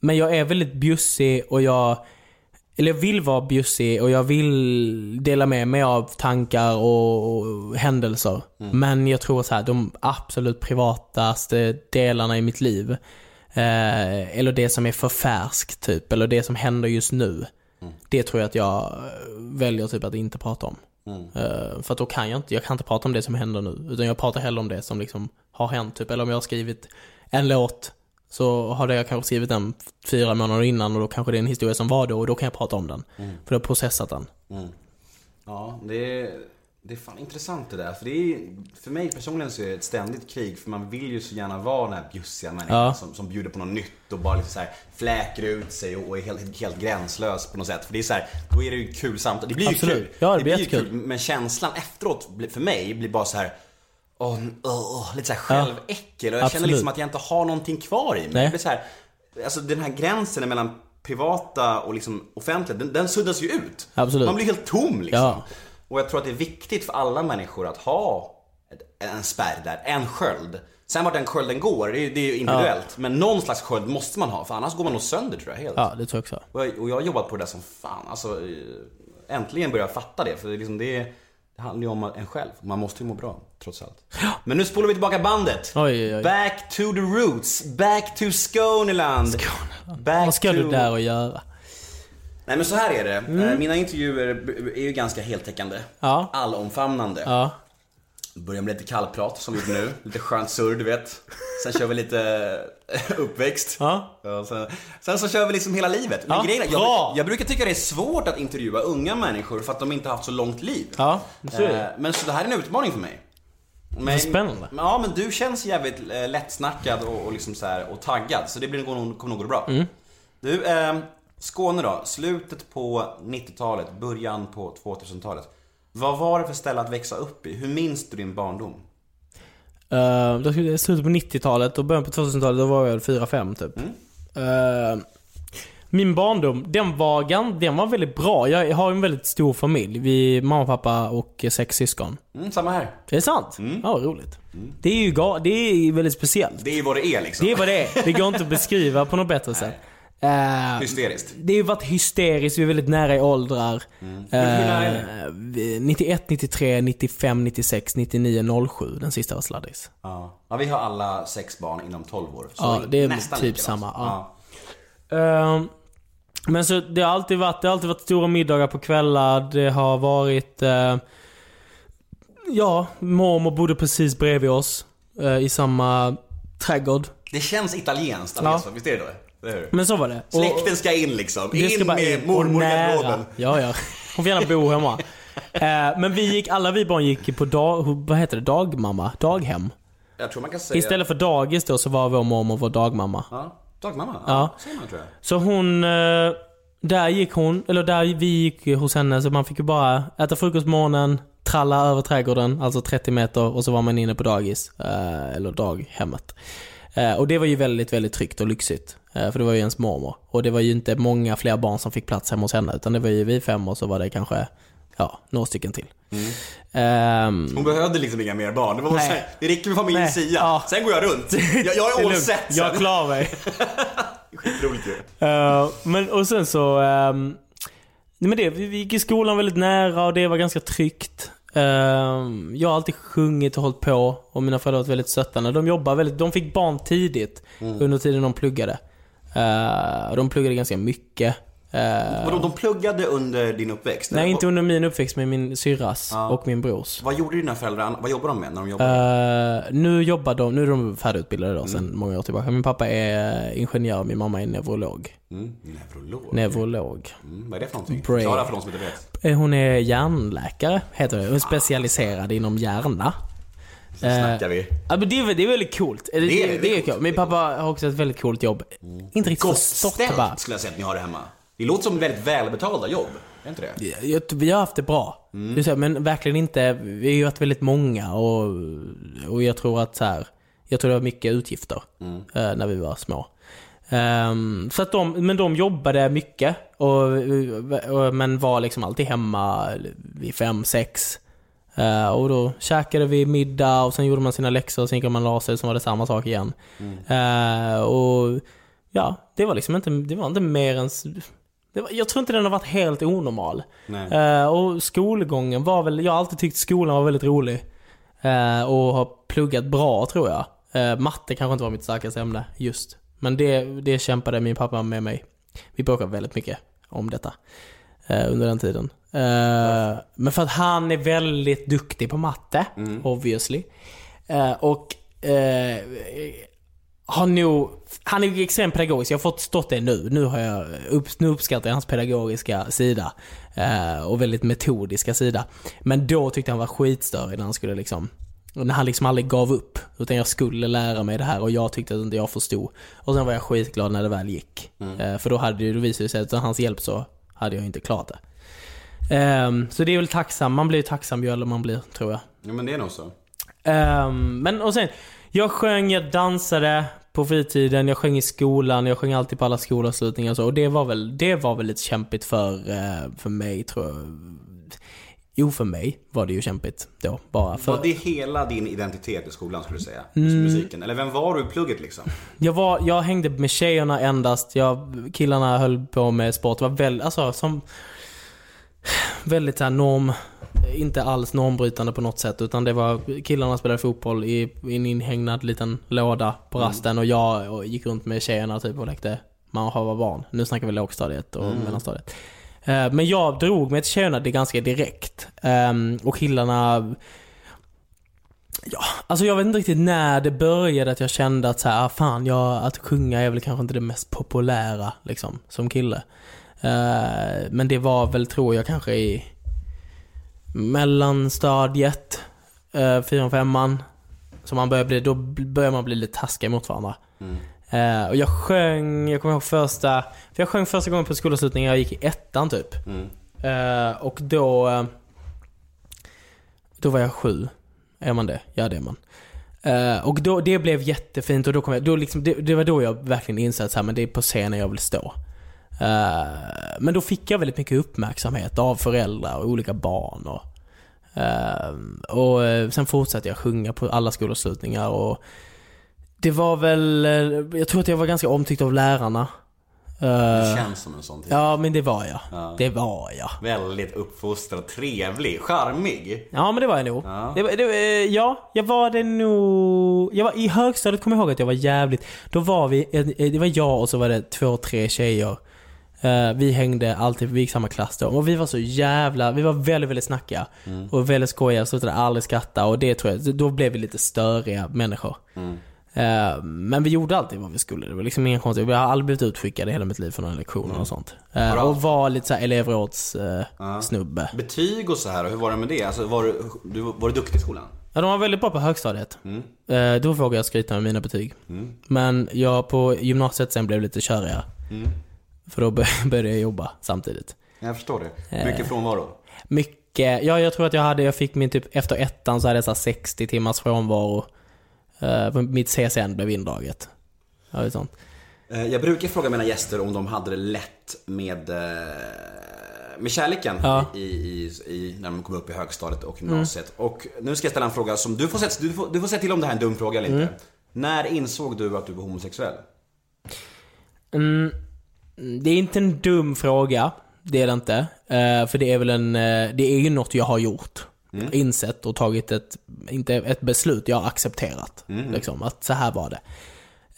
Speaker 4: men jag är väldigt bjussig och jag eller jag vill vara bjussig och jag vill dela med mig av tankar och, och händelser. Men jag tror så här, de absolut privataste delarna i mitt liv, eh, eller det som är för färskt typ, eller det som händer just nu. Det tror jag att jag eh, väljer typ att inte prata om. Eh, för att då kan jag inte, jag kan inte prata om det som händer nu. Utan jag pratar hellre om det som liksom har hänt. Typ. Eller om jag har skrivit en låt så har jag kanske skrivit den fyra månader innan och då kanske det är en historia som var då och då kan jag prata om den. För jag har processat den.
Speaker 3: Ja, det är, det är fan intressant det där. För, det är, för mig personligen så är det ett ständigt krig. För man vill ju så gärna vara den här bjussiga människan
Speaker 4: Ja.
Speaker 3: som, som bjuder på något nytt och bara liksom så här fläker ut sig och är helt, helt gränslös på något sätt. För det är så här, då är det ju kul samtidigt. Det blir ju
Speaker 4: Absolut.
Speaker 3: kul.
Speaker 4: Ja, det blir
Speaker 3: ju
Speaker 4: jättekul.
Speaker 3: kul. Men känslan efteråt blir- för mig blir bara så här. Åh, åh, lite så här själväckel och jag känner
Speaker 4: Absolut.
Speaker 3: liksom att jag inte har någonting kvar i mig.
Speaker 4: Nej.
Speaker 3: Det blir så här, alltså den här gränsen mellan privata och liksom offentliga, den, den suddas ju ut.
Speaker 4: Absolut.
Speaker 3: Man blir helt tom liksom.
Speaker 4: Ja.
Speaker 3: Och jag tror att det är viktigt för alla människor att ha en spärr där, en sköld. Sen vart den skölden går, det är, det är ju individuellt. Men någon slags sköld måste man ha, för annars går man nog sönder tror jag helt.
Speaker 4: Ja, det tror jag också.
Speaker 3: Och, jag, och jag har jobbat på det där som fan. Alltså, eh, äntligen börjar jag fatta det. För det, är liksom, det, är- det handlar ju om en själv. Man måste ju må bra, trots allt. Men nu spolar vi tillbaka bandet.
Speaker 4: Oj, oj, oj.
Speaker 3: Back to the roots. Back to Skåneland. Back
Speaker 4: Vad ska
Speaker 3: to...
Speaker 4: du där och göra?
Speaker 3: Nej men så här är det.
Speaker 4: Mm.
Speaker 3: Eh, Mina intervjuer är ju ganska heltäckande.
Speaker 4: Ja.
Speaker 3: Allomfamnande.
Speaker 4: Ja.
Speaker 3: Börjar med lite kallprat som vi gjorde nu. Lite skönt surr, du vet. Sen kör vi lite uppväxt.
Speaker 4: Ja.
Speaker 3: Sen, sen så kör vi liksom hela livet. Men
Speaker 4: Ja,
Speaker 3: grejen är, jag, jag brukar tycka det är svårt att intervjua unga människor för att de inte har haft så långt liv.
Speaker 4: Ja, så är det.
Speaker 3: Eh, Men så det här är en utmaning för mig. Men,
Speaker 4: spännande.
Speaker 3: Ja, men du känns jävligt eh, lättsnackad och, och liksom så här, och taggad. Så det blir nog, kommer nog gå bra.
Speaker 4: Mm.
Speaker 3: Du, eh, Skåne då. Slutet på 90-talet, början på 2000-talet. Vad var det för ställe att växa upp i? Hur minns du din barndom?
Speaker 4: Uh, då skulle slutet på 90-talet och början på 2000-talet, då var jag 4-5 typ. Eh, min barndom, den var, den var väldigt bra. Jag har en väldigt stor familj. Vi mamma, pappa och sex syskon.
Speaker 3: Mm, samma här.
Speaker 4: Det är sant? Ja, vad roligt. Det är ju det är väldigt speciellt.
Speaker 3: Det är vad det är liksom.
Speaker 4: Det är vad det är. Det går inte att beskriva på något bättre sätt. <laughs> Eh,
Speaker 3: Hysteriskt.
Speaker 4: det har ju varit hysteriskt, vi är väldigt nära i åldrar.
Speaker 3: Mm.
Speaker 4: Eh, vi- 91, 93, 95, 96, 99, 07. Den sista var sladdis.
Speaker 3: Ja. ja, vi har alla sex barn inom 12 år. Så
Speaker 4: Ja, det är
Speaker 3: nästan
Speaker 4: typ samma, ja. Ehm, men så det har alltid varit, det har alltid varit stora middagar på kvällar. Det har varit... eh, ja, mormor bodde precis bredvid oss. eh, I samma trädgård.
Speaker 3: Det känns italienskt,
Speaker 4: Ja.
Speaker 3: alltså, visst är det då?
Speaker 4: Men så var det. Och-
Speaker 3: Släkten ska in liksom.
Speaker 4: Ska
Speaker 3: in
Speaker 4: bara
Speaker 3: med
Speaker 4: in
Speaker 3: mormor i garderoben.
Speaker 4: Ja, ja. Hon får gärna bo hemma. <laughs> Eh, men vi gick, alla vi barn gick på dag, vad heter det, dagmamma? Daghem.
Speaker 3: Jag tror man kan säga...
Speaker 4: Istället för dagis då så var vår mormor vår dagmamma.
Speaker 3: Ja, dagmamma.
Speaker 4: Ja.
Speaker 3: Ja, man tror jag.
Speaker 4: Så hon, eh, där gick hon, eller där vi gick hos henne så man fick ju bara äta frukost på morgonen, tralla över trädgården, alltså 30 meter och så var man inne på dagis. eh, Eller daghemmet. Eh, Och det var ju väldigt, väldigt tryggt och lyxigt. eh, För det var ju ens mormor. Och det var ju inte många fler barn som fick plats hemma hos henne. Utan det var ju vi fem och så var det kanske, ja, några stycken till. Ehm,
Speaker 3: Hon behövde liksom inga mer barn. Det, var
Speaker 4: Nej.
Speaker 3: här, det räcker med familjen
Speaker 4: Nej.
Speaker 3: Sia.
Speaker 4: Ja.
Speaker 3: Sen går jag runt. <laughs> Jag, jag är all set
Speaker 4: Jag klarar mig. <laughs>
Speaker 3: Skitroligt ju.
Speaker 4: Eh, men och sen så... Um, nej men det, vi, vi gick i skolan väldigt nära och det var ganska tryggt. Ehm, jag har alltid sjungit och hållit på och mina föräldrar har varit väldigt stöttande. De jobbar väldigt, de fick barn tidigt under tiden de pluggade. Uh, de pluggade ganska mycket. Eh,
Speaker 3: Vadå, de pluggade under din uppväxt?
Speaker 4: nej,
Speaker 3: eller?
Speaker 4: inte under min uppväxt, men min syrras och min brors.
Speaker 3: Vad gjorde dina föräldrar? Vad jobbar de med när de jobbar?
Speaker 4: Eh, nu jobbar de, nu är de färdigutbildade då sedan många år tillbaka. Min pappa är ingenjör, min mamma är neurolog.
Speaker 3: Mm, neurolog.
Speaker 4: Neurolog.
Speaker 3: Mm, vad är det för någonting?
Speaker 4: Brain.
Speaker 3: Förklara för de som inte vet.
Speaker 4: Eh, Hon är hjärnläkare, heter det. Hon är specialiserad inom hjärna.
Speaker 3: Så snackar vi.
Speaker 4: Ja men det är, det är väldigt coolt. Det, det,
Speaker 3: det är
Speaker 4: det, är
Speaker 3: coolt.
Speaker 4: Min pappa har också ett väldigt coolt jobb. Inte riktigt
Speaker 3: Gott
Speaker 4: förstått det
Speaker 3: ställt skulle jag säga att ni har det hemma. Det låter som väldigt välbetalda jobb. Är inte det?
Speaker 4: Vi har haft det bra. Här, Men verkligen inte, vi har ju varit väldigt många och, och jag tror att så här, jag tror det var mycket utgifter eh, när vi var små. Ehm, så att de, men de jobbade mycket, och, och, men var liksom alltid hemma vid fem, sex. Eh, och då käkade vi middag och sen gjorde man sina läxor och sen gick man och la sig och så var det samma sak igen. Eh, och ja, det var liksom inte, det var inte mer än... var, jag tror inte den har varit helt onormal. Eh, och skolgången var väl, jag har alltid tyckt skolan var väldigt rolig. Eh, och har pluggat bra tror jag. Eh, matte kanske inte var mitt starkaste ämne just. Men det, det kämpade min pappa med mig. Vi bråkade väldigt mycket om detta. Under den tiden. Eh, men för att han är väldigt duktig på matte, obviously. Eh, och har nog, han är extremt pedagogisk, jag har fått stått det nu. Nu, har jag, upp, nu uppskattar jag hans pedagogiska sida. Eh, och väldigt metodiska sida. Men då tyckte han var skitstörig när han skulle liksom när han liksom aldrig gav upp. Utan jag skulle lära mig det här och jag tyckte att inte jag förstod. Och sen var jag skitglad när det väl gick. Eh, för då hade det då visade det sig att utan hans hjälp så hade jag inte klarat det. Ehm, så det är väl tacksam, man blir tacksam ju äldre man blir, tror jag.
Speaker 3: Ja, men det är nog så.
Speaker 4: Ehm, men och sen, jag sjöng, jag dansade på fritiden, jag sjöng i skolan, jag sjöng alltid på alla skolavslutningar och så. Och det var väl, det var väl lite kämpigt för, eh, för mig tror jag. Jo, för mig var det ju kämpigt då. Bara för...
Speaker 3: Var det hela din identitet i skolan skulle du säga?
Speaker 4: Mm.
Speaker 3: Musiken? Eller vem var du i plugget liksom?
Speaker 4: Jag, var, jag hängde med tjejerna endast. Jag, killarna höll på med sport. Det var väldigt, alltså som... Väldigt såhär norm... Inte alls normbrytande på något sätt. Utan det var killarna spelade fotboll i, i en inhägnad liten låda på rasten. Och jag och gick runt med tjejerna typ och lekte man har var barn. Nu snackar vi lågstadiet och mellanstadiet. Eh, Men jag drog mig till tjejerna det ganska direkt. Ehm, Och killarna Ja, alltså jag vet inte riktigt när det började att jag kände att så här, ah, fan, jag, att sjunga är väl kanske inte det mest populära liksom, som kille. Eh, men det var väl, tror jag, kanske i mellanstadiet, uh, fyran, femman. Så man börjar bli, då börjar man bli lite taskig mot varandra. Eh, och jag sjöng, jag kommer ihåg första, för jag sjöng första gången på skolavslutningen, jag gick i ettan typ. Eh, och då, eh, då var jag sju. Är man det? Ja det är man. Eh, och då, det blev jättefint och då kom jag, då liksom, det, det var då jag verkligen insåg att så här, men det är på scenen jag vill stå. Eh, men då fick jag väldigt mycket uppmärksamhet av föräldrar och olika barn. Och, eh, och eh, sen fortsatte jag sjunga på alla skolavslutningar och det var väl, jag tror att jag var ganska omtyckt av lärarna.
Speaker 3: Det känns som en sån typ.
Speaker 4: ja men det var jag.
Speaker 3: Ja.
Speaker 4: Det var jag.
Speaker 3: Väldigt uppfostrad, trevlig, charmig.
Speaker 4: Ja men det var jag nog.
Speaker 3: Ja.
Speaker 4: Det, det, ja, jag var det nog... Jag var, I högstadiet kommer jag ihåg att jag var jävligt... Då var vi, det var jag och så var det två, tre tjejer. Eh, vi hängde alltid, vi gick samma klass då. Och vi var så jävla, vi var väldigt, väldigt snackiga. Och väldigt skojiga, slutade aldrig skratta. Och det tror jag, då blev vi lite störiga människor. Eh, men vi gjorde alltid vad vi skulle. Det var liksom inga konstigt. Jag har aldrig blivit utskickad i hela mitt liv för några lektioner och sånt.
Speaker 3: Bra.
Speaker 4: och var lite såhär elevråds eh, snubbe.
Speaker 3: Betyg och så här, hur var det med det? Alltså, var, du, du, var du duktig i skolan?
Speaker 4: Ja, de var väldigt bra på högstadiet. Eh, då vågade jag skryta med mina betyg. Men jag på gymnasiet sen blev lite körigare. För då bör- <laughs> började jag jobba samtidigt.
Speaker 3: Jag förstår det. Mycket frånvaro.
Speaker 4: Mycket, ja jag tror att jag hade, jag fick min typ, efter ettan så hade jag så här 60 timmars frånvaro. Eh, mitt CSN blev indraget. Ja, det sånt.
Speaker 3: Eh, Jag brukar fråga mina gäster om de hade det lätt med, eh, med kärleken
Speaker 4: Ja.
Speaker 3: i, i, i, när de kom upp i högstadiet och gymnasiet. Och nu ska jag ställa en fråga som du får, säga, du får, du får säga till om det här är en dum fråga eller inte. När insåg du att du var homosexuell?
Speaker 4: Mm, det är inte en dum fråga. Det är det inte. Eh, för det är väl en, eh, det är ju något jag har gjort. Insett och tagit ett, inte ett beslut, jag har accepterat. Liksom, att så här var det.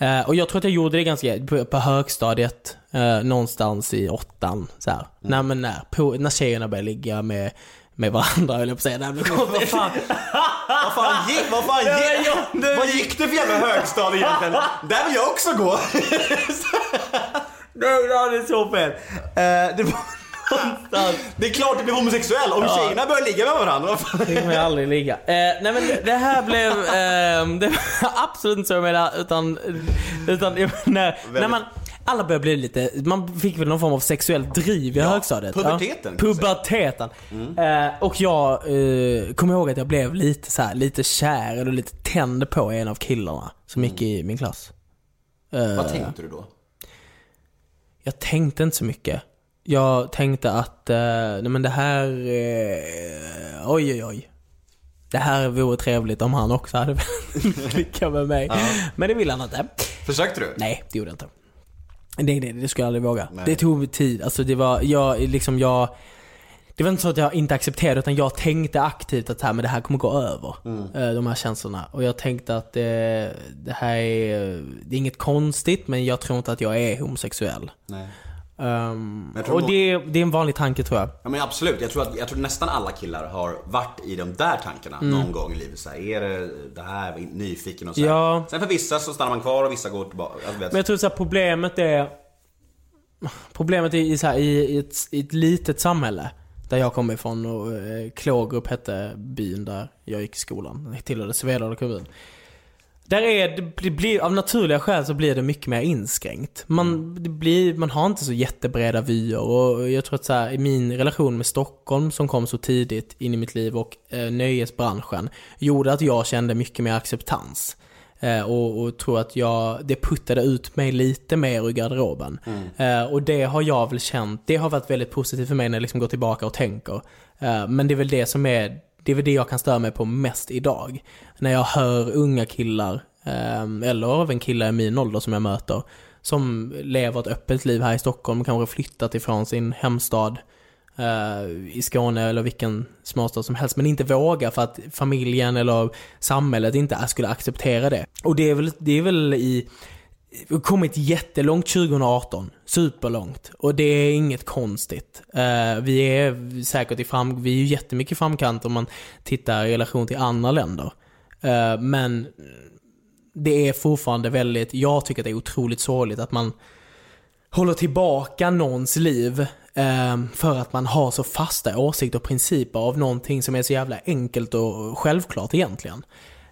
Speaker 4: Eh, och jag tror att jag gjorde det ganska, på, på högstadiet, någonstans i åttan, så här. När, men när, på, när tjejerna började ligga med, med varandra, höll jag på att säga. Nej, men
Speaker 3: Vad fan, vad fan gick, vad fan gick, vad gick det för jävla högstadie egentligen? Där vill jag också gå. <laughs>
Speaker 4: Nej, det är så fel. Eh, det var någonstans.
Speaker 3: Det är klart det blir homosexuell om tjejerna börjar ligga med varandra.
Speaker 4: Det kommer jag aldrig ligga. Eh, nej men det- här blev, ehm, det var <laughs> absolut inte så jag menade, utan, utan jag menar, när man, alla började bli lite, man fick väl någon form av sexuellt driv i högstadiet.
Speaker 3: puberteten,
Speaker 4: Ja, puberteten. Eh, och jag eh, kommer ihåg att jag blev lite så här, lite kär eller lite tänd på en av killarna som gick i min klass. Eh,
Speaker 3: Vad tänkte du då?
Speaker 4: Jag tänkte inte så mycket. Jag tänkte att, eh, nej men det här, eh, oj oj oj. Det här vore trevligt om han också hade velat <laughs> klicka med mig. Men det ville han inte.
Speaker 3: Försökte du?
Speaker 4: Nej, det gjorde jag inte. Nej, nej, det skulle jag aldrig våga. Det tog tid. Alltså det var, jag liksom, jag... Det var inte så att jag inte accepterade utan jag tänkte aktivt att här, men det här kommer gå över. eh, De här känslorna. Och jag tänkte att det, det här är, det är inget konstigt men jag tror inte att jag är homosexuell.
Speaker 3: Nej.
Speaker 4: Um, och det, det är en vanlig tanke tror jag.
Speaker 3: Ja men absolut, jag tror att jag tror nästan alla killar har varit i de där tankarna någon gång i livet. Så här, är det det här, nyfiken och så här.
Speaker 4: Ja.
Speaker 3: Sen för vissa så stannar man kvar och vissa går tillbaka. Alltså,
Speaker 4: Men jag tror så här, problemet är... Problemet är i, så här, i, i, ett, i ett litet samhälle. Där jag kommer ifrån och eh, Klågerup hette byn där jag gick i skolan. Det tillhörde Svedala kommun. Där är det, det blir, av naturliga skäl så blir det mycket mer inskränkt. Man, det blir, man har inte så jättebreda vyer och jag tror att så här, i min relation med Stockholm som kom så tidigt in i mitt liv och eh, nöjesbranschen gjorde att jag kände mycket mer acceptans. Eh, och, och tror att jag, det puttade ut mig lite mer ur garderoben. Eh, och det har jag väl känt, det har varit väldigt positivt för mig när jag liksom går tillbaka och tänker. Eh, men det är väl det som är, det är väl det jag kan störa mig på mest idag. När jag hör unga killar, eh, eller även killar i min ålder som jag möter, som lever ett öppet liv här i Stockholm, kanske flyttat ifrån sin hemstad Eh, i Skåne eller vilken småstad som helst, men inte våga för att familjen eller samhället inte skulle acceptera det. Och det är väl, det är väl i vi har kommit jättelångt 2018. Superlångt. Och det är inget konstigt. Eh, vi är säkert i fram... Vi är ju jättemycket i framkant om man tittar i relation till andra länder. Eh, men det är fortfarande väldigt... Jag tycker att det är otroligt sorgligt att man håller tillbaka någons liv för att man har så fasta åsikter och principer av någonting som är så jävla enkelt och självklart egentligen.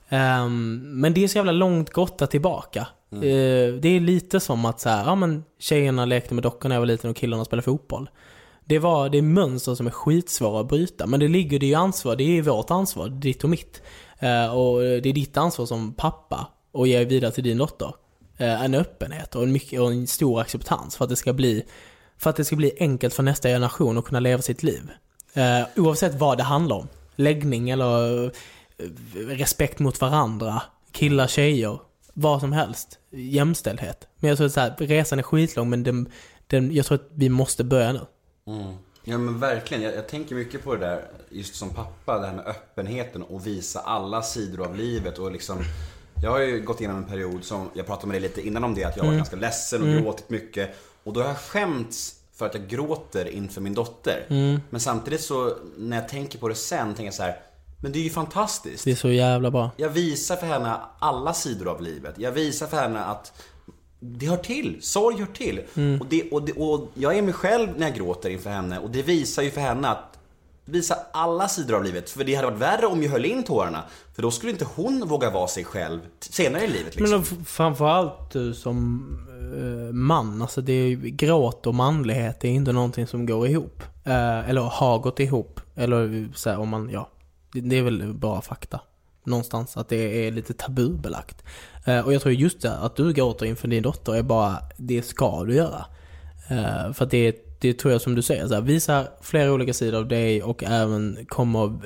Speaker 4: Ehm, men det är så jävla långt gotta tillbaka. Eh, det är lite som att så här, ja men tjejerna lekte med dockorna när jag var liten och killarna spelade fotboll. Det, var, det är mönster som är skitsvåra att bryta, men det ligger det ju ansvar, det är vårt ansvar, ditt och mitt. Eh, och det är ditt ansvar som pappa att ge vidare till din dotter. Eh, en öppenhet och en, mycket, och en stor acceptans för att det ska bli för att det ska bli enkelt för nästa generation att kunna leva sitt liv. Eh, oavsett vad det handlar om. Läggning eller eh, respekt mot varandra, killar, tjejer, vad som helst. Jämställdhet. Men jag tror att så här, resan är skitlång men den, den, jag tror att vi måste börja nu.
Speaker 3: Ja men verkligen, jag, jag tänker mycket på det där just som pappa, det här med öppenheten och visa alla sidor av livet och liksom Jag har ju gått igenom en period som, jag pratade med dig lite innan om det, att jag var ganska ledsen och gråtit mycket Och då har jag skämts för att jag gråter inför min dotter Men samtidigt så, när jag tänker på det sen, tänker jag så här. Men det är ju fantastiskt
Speaker 4: Det är så jävla bra.
Speaker 3: jag visar för henne alla sidor av livet. Jag visar för henne att det hör till. Sorg hör till. Och, det, och, det, och jag är mig själv när jag gråter inför henne och det visar ju för henne att Visa alla sidor av livet. För det hade varit värre om jag höll in tårarna. För då skulle inte hon våga vara sig själv senare i livet liksom.
Speaker 4: Men framförallt du som eh, man, alltså det är ju, gråt och manlighet är inte någonting som går ihop. Eh, eller har gått ihop. Eller så här, om man, ja. Det, det är väl bara fakta. Någonstans att det är lite tabubelagt. Eh, och jag tror just det, att du gråter inför din dotter är bara, det ska du göra. För att det, det tror jag som du säger, så här, visa flera olika sidor av dig och även kommer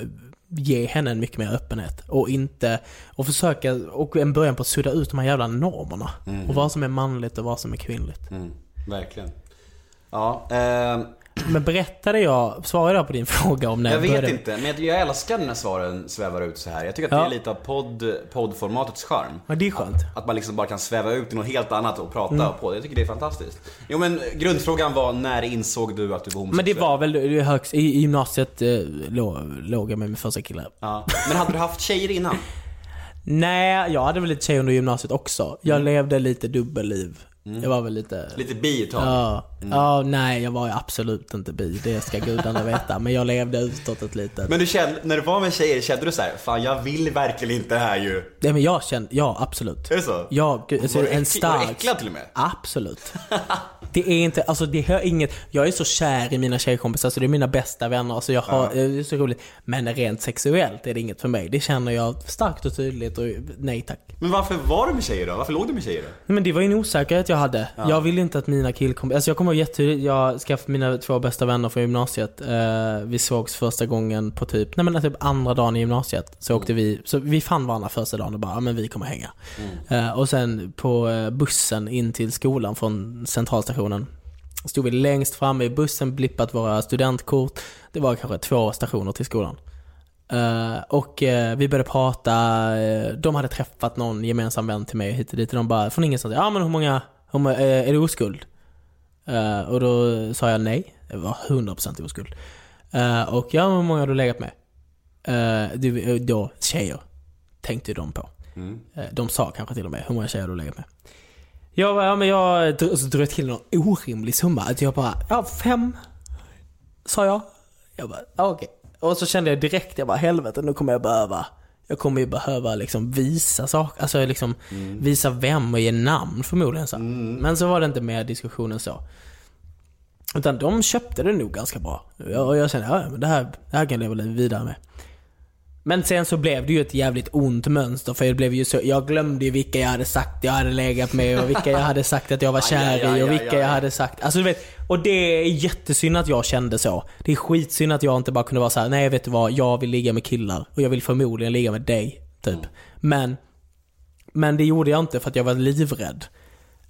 Speaker 4: ge henne en mycket mer öppenhet. Och inte, och försöka, och en början på att sudda ut de här jävla normerna. Och vad som är manligt och vad som är kvinnligt.
Speaker 3: Mm, verkligen. Ja, eh,
Speaker 4: Men berättade jag, svarade jag på din <laughs> fråga om när
Speaker 3: jag vet
Speaker 4: började?
Speaker 3: inte, men jag- jag älskar när svaren svävar ut så här. Jag tycker att det
Speaker 4: Ja.
Speaker 3: är lite av podd, poddformatets charm.
Speaker 4: Ja, det är skönt.
Speaker 3: Att man liksom bara kan sväva ut i något helt annat och prata
Speaker 4: Mm.
Speaker 3: på det. Jag tycker det är fantastiskt. Jo men grundfrågan var, när insåg du att du var
Speaker 4: Men
Speaker 3: homosexuell?
Speaker 4: det var väl det högst, i, i gymnasiet eh, låg, jag med min första kille.
Speaker 3: Ja. Men hade du haft tjejer innan? <laughs>
Speaker 4: Nej, jag hade väl lite tjej under gymnasiet också. Jag levde lite dubbelliv. Jag var väl lite...
Speaker 3: Lite bi ett tag?
Speaker 4: Ja, ja, nej jag var ju absolut inte bi, det ska gudarna <laughs> veta. Men jag levde utåt ett litet...
Speaker 3: Men du kände, när du var med tjejer, kände du så här, fan jag vill verkligen inte det här ju.
Speaker 4: Nej men jag kände, ja absolut.
Speaker 3: Är det så?
Speaker 4: Ja, gud, alltså,
Speaker 3: Var
Speaker 4: en
Speaker 3: äck- var du
Speaker 4: stark...
Speaker 3: äcklad till och med?
Speaker 4: Absolut. <laughs> Det är inte, alltså det hör inget, jag är så kär i mina tjejkompisar så det är mina bästa vänner, alltså jag har, det är så roligt. Men rent sexuellt är det inget för mig. Det känner jag starkt och tydligt och nej tack.
Speaker 3: Men varför var du med tjejer då? Varför låg du med tjejer då?
Speaker 4: Men det var ju en osäkerhet jag hade. Jag ville inte att mina killkompisar, alltså jag kommer ihåg jättetydligt, jag skaffade mina två bästa vänner från gymnasiet. Eh, vi sågs första gången på typ, nej men typ andra dagen i gymnasiet. Så åkte vi, så vi fann varandra första dagen och bara, ja men vi kommer hänga. Eh, och sen på eh, bussen in till skolan från centralstationen. Stod vi längst framme i bussen, blippat våra studentkort. Det var kanske två stationer till skolan. Eh, och eh, vi började prata, eh, de hade träffat någon gemensam vän till mig hit och dit och de bara från ingenstans, ja men hur många, hur, må- eh, är du oskuld? Eh, och då sa jag nej, jag var 100% oskuld. Eh, och ja, hur många har du legat med? Eh, du, då, tjejer, tänkte de på. Eh, de sa kanske till och med, hur många tjejer har du legat med? Jag bara, ja men jag så drog jag till någon orimlig summa. Att jag bara, ja fem, sa jag. Jag bara, okej. Och så kände jag direkt, jag bara helvete nu kommer jag behöva jag kommer ju behöva liksom visa saker, alltså liksom visa vem och ge namn förmodligen så. Men så var det inte mer diskussionen så. Utan de köpte det nog ganska bra. Och jag kände, ja men det här, det här kan jag leva vidare med. Men sen så blev det ju ett jävligt ont mönster för det blev ju så, jag glömde ju vilka jag hade sagt jag hade legat med och vilka jag hade sagt att jag var kär i och vilka jag hade sagt. Alltså du vet, och det är jättesynd att jag kände så. Det är skitsynd att jag inte bara kunde vara så här: nej vet du vad, jag vill ligga med killar och jag vill förmodligen ligga med dig. Typ. Men, men det gjorde jag inte för att jag var livrädd.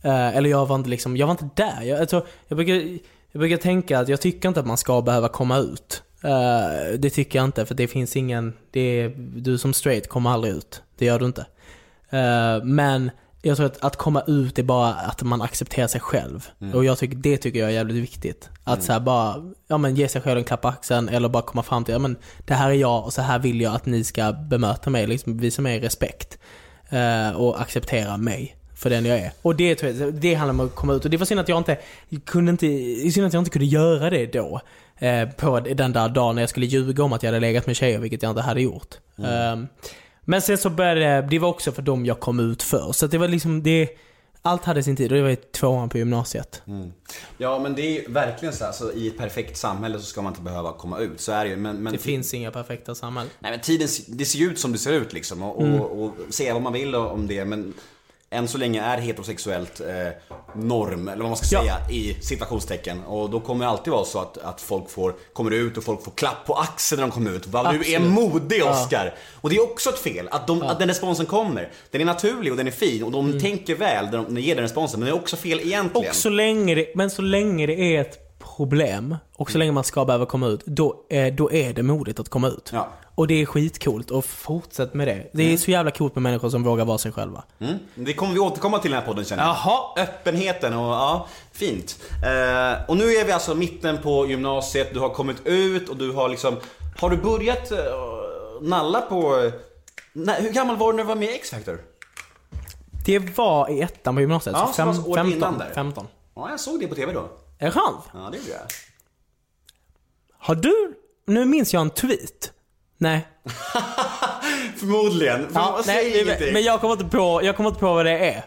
Speaker 4: Eh, eller jag var inte liksom, jag var inte där. Jag, alltså, jag, brukar, jag brukar tänka att jag tycker inte att man ska behöva komma ut. Eh, det tycker jag inte för det finns ingen, det är, du som straight kommer aldrig ut. Det gör du inte. Eh, men jag tror att, att komma ut är bara att man accepterar sig själv. Och jag tycker, det tycker jag är jävligt viktigt. Att så här bara, ja men ge sig själv en klapp på axeln eller bara komma fram till, ja men det här är jag och så här vill jag att ni ska bemöta mig. Liksom visa mig respekt. Eh, och acceptera mig för den jag är. Och det, tror jag, det handlar om att komma ut. Och det var synd att jag inte kunde inte, synd att jag inte kunde göra det då. Eh, på den där dagen när jag skulle ljuga om att jag hade legat med tjejer, vilket jag inte hade gjort. Eh, men sen så började det, det var också för dem jag kom ut för. Så det var liksom, det, allt hade sin tid och det var i tvåan på gymnasiet.
Speaker 3: Ja men det är ju verkligen så, här, så i ett perfekt samhälle så ska man inte behöva komma ut, så är det ju. Men, men
Speaker 4: Det finns inga perfekta samhällen.
Speaker 3: Nej men tiden, det ser ju ut som det ser ut liksom och,
Speaker 4: Mm.
Speaker 3: och, och säga vad man vill om det men än så länge är heterosexuellt eh, norm, eller vad man ska
Speaker 4: Ja.
Speaker 3: säga, i citationstecken. Och då kommer det alltid vara så att, att folk får, kommer ut och folk får klapp på axeln när de kommer ut. Vad du är modig Oscar! Och det är också ett fel, att, de, att den responsen kommer. Den är naturlig och den är fin och de
Speaker 4: Mm.
Speaker 3: tänker väl när de ger den responsen, men det är också fel egentligen.
Speaker 4: Och så länge det, men så länge det är ett problem och så länge man ska behöva komma ut, då, eh, då är det modigt att komma ut.
Speaker 3: Ja.
Speaker 4: Och det är skitcoolt och fortsätt med det. Det är så jävla coolt med människor som vågar vara sig själva.
Speaker 3: Mm. Det kommer vi återkomma till i den här podden känner jag.
Speaker 4: Jaha.
Speaker 3: Öppenheten och ja, fint. Eh, och nu är vi alltså mitten på gymnasiet, du har kommit ut och du har liksom, har du börjat eh, nalla på, nej, hur gammal var du när du var med i X-Factor?
Speaker 4: Det var i ettan på gymnasiet,
Speaker 3: Ja,
Speaker 4: så
Speaker 3: så
Speaker 4: fem,
Speaker 3: året
Speaker 4: 15,
Speaker 3: innan där.
Speaker 4: 15.
Speaker 3: Ja, jag såg det på TV då.
Speaker 4: Är det sant?
Speaker 3: Ja, det gjorde jag.
Speaker 4: Har du, nu minns jag en tweet. Nej. <laughs>
Speaker 3: Förmodligen. För
Speaker 4: Ja,
Speaker 3: säg
Speaker 4: nej
Speaker 3: ingenting.
Speaker 4: men jag kommer, inte på, jag kommer inte på vad det är.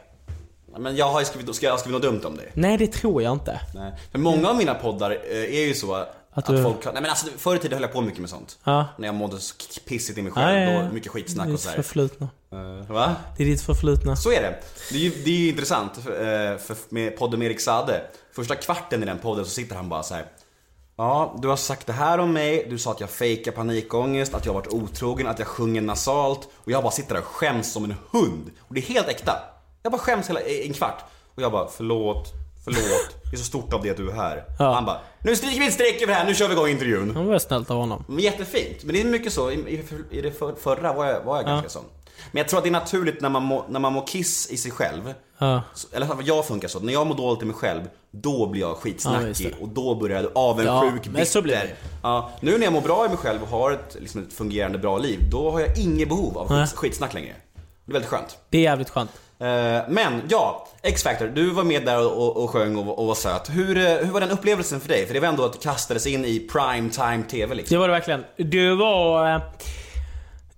Speaker 3: Men jag har ju skrivit, ska jag skriva något dumt om det?
Speaker 4: Nej, det tror jag inte.
Speaker 3: Nej. För många av mina poddar eh, är ju så att,
Speaker 4: Att du-
Speaker 3: folk, nej men alltså förr i tiden höll jag på mycket med sånt.
Speaker 4: Ja.
Speaker 3: När jag mådde så pissigt i mig
Speaker 4: Ja,
Speaker 3: själv,
Speaker 4: ja, ja.
Speaker 3: då mycket skitsnack och
Speaker 4: Ditt
Speaker 3: så här.
Speaker 4: förflutna.
Speaker 3: Eh, Va?
Speaker 4: Det är ditt förflutna.
Speaker 3: Så är det. Det är ju, det är ju intressant, för, eh, för med podden med Erik Sade. Första kvarten i den podden så sitter han bara så här. Ja, du har sagt det här om mig, du sa att jag fejkar panikångest, att jag har varit otrogen, att jag sjunger nasalt. Och jag bara sitter där och skäms som en hund. Och det är helt äkta. Jag bara skäms hela en kvart. Och jag bara, förlåt, Förlåt, <laughs> det är så stort av dig att du är här.
Speaker 4: Ja.
Speaker 3: Han bara, nu stryker vi ett streck över det här, nu kör vi igång intervjun.
Speaker 4: Det var snällt av honom.
Speaker 3: Men jättefint. Men det är mycket så, i, i, i det för, förra var jag, var jag ganska sån. Men jag tror att det är naturligt när man, må, när man mår kiss i sig själv.
Speaker 4: Ja.
Speaker 3: Så- Eller vad jag funkar så, när jag mår dåligt i mig själv, då blir jag
Speaker 4: Ja,
Speaker 3: skitsnackig.
Speaker 4: det.
Speaker 3: och då börjar jag avundsjuk,
Speaker 4: Ja, men så blir det.
Speaker 3: bitter. Ja, nu när jag mår bra i mig själv och har ett, liksom ett fungerande bra liv, då har jag inget behov av skits, skitsnack längre. Det är väldigt skönt.
Speaker 4: Det är jävligt skönt.
Speaker 3: Eh, Men ja, X-Factor, du var med där och, och, och sjöng och, och var söt. Hur, eh, hur var den upplevelsen för dig? För det var ändå att du kastades in i prime time TV liksom.
Speaker 4: Det var det verkligen. Det var... eh,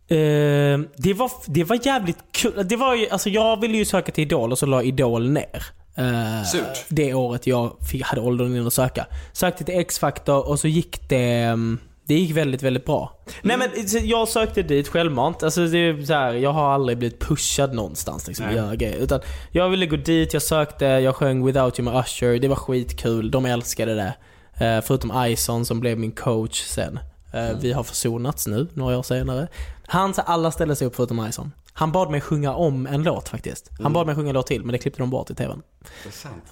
Speaker 4: Eh, det, var det var jävligt kul. Det var ju, alltså jag ville ju söka till Idol och så la Idol ner. Eh,
Speaker 3: Surt.
Speaker 4: Det året jag fick, hade åldern in att söka. Sökte till X-Factor och så gick det... mm, Det gick väldigt, väldigt bra. Nej men jag sökte dit självmant. Alltså det är så här, jag har aldrig blivit pushad någonstans liksom, att göra grejer. Utan jag ville gå dit, jag sökte, jag sjöng Without You med Usher. Det var skitkul, de älskade det. Eh, förutom Ison som blev min coach sen. Eh, Vi har försonats nu, några år senare. Han, alla ställde sig upp förutom Ison. Han bad mig sjunga om en låt faktiskt. Han bad mig sjunga en låt till, men det klippte de bort i TVn.
Speaker 3: Intressant.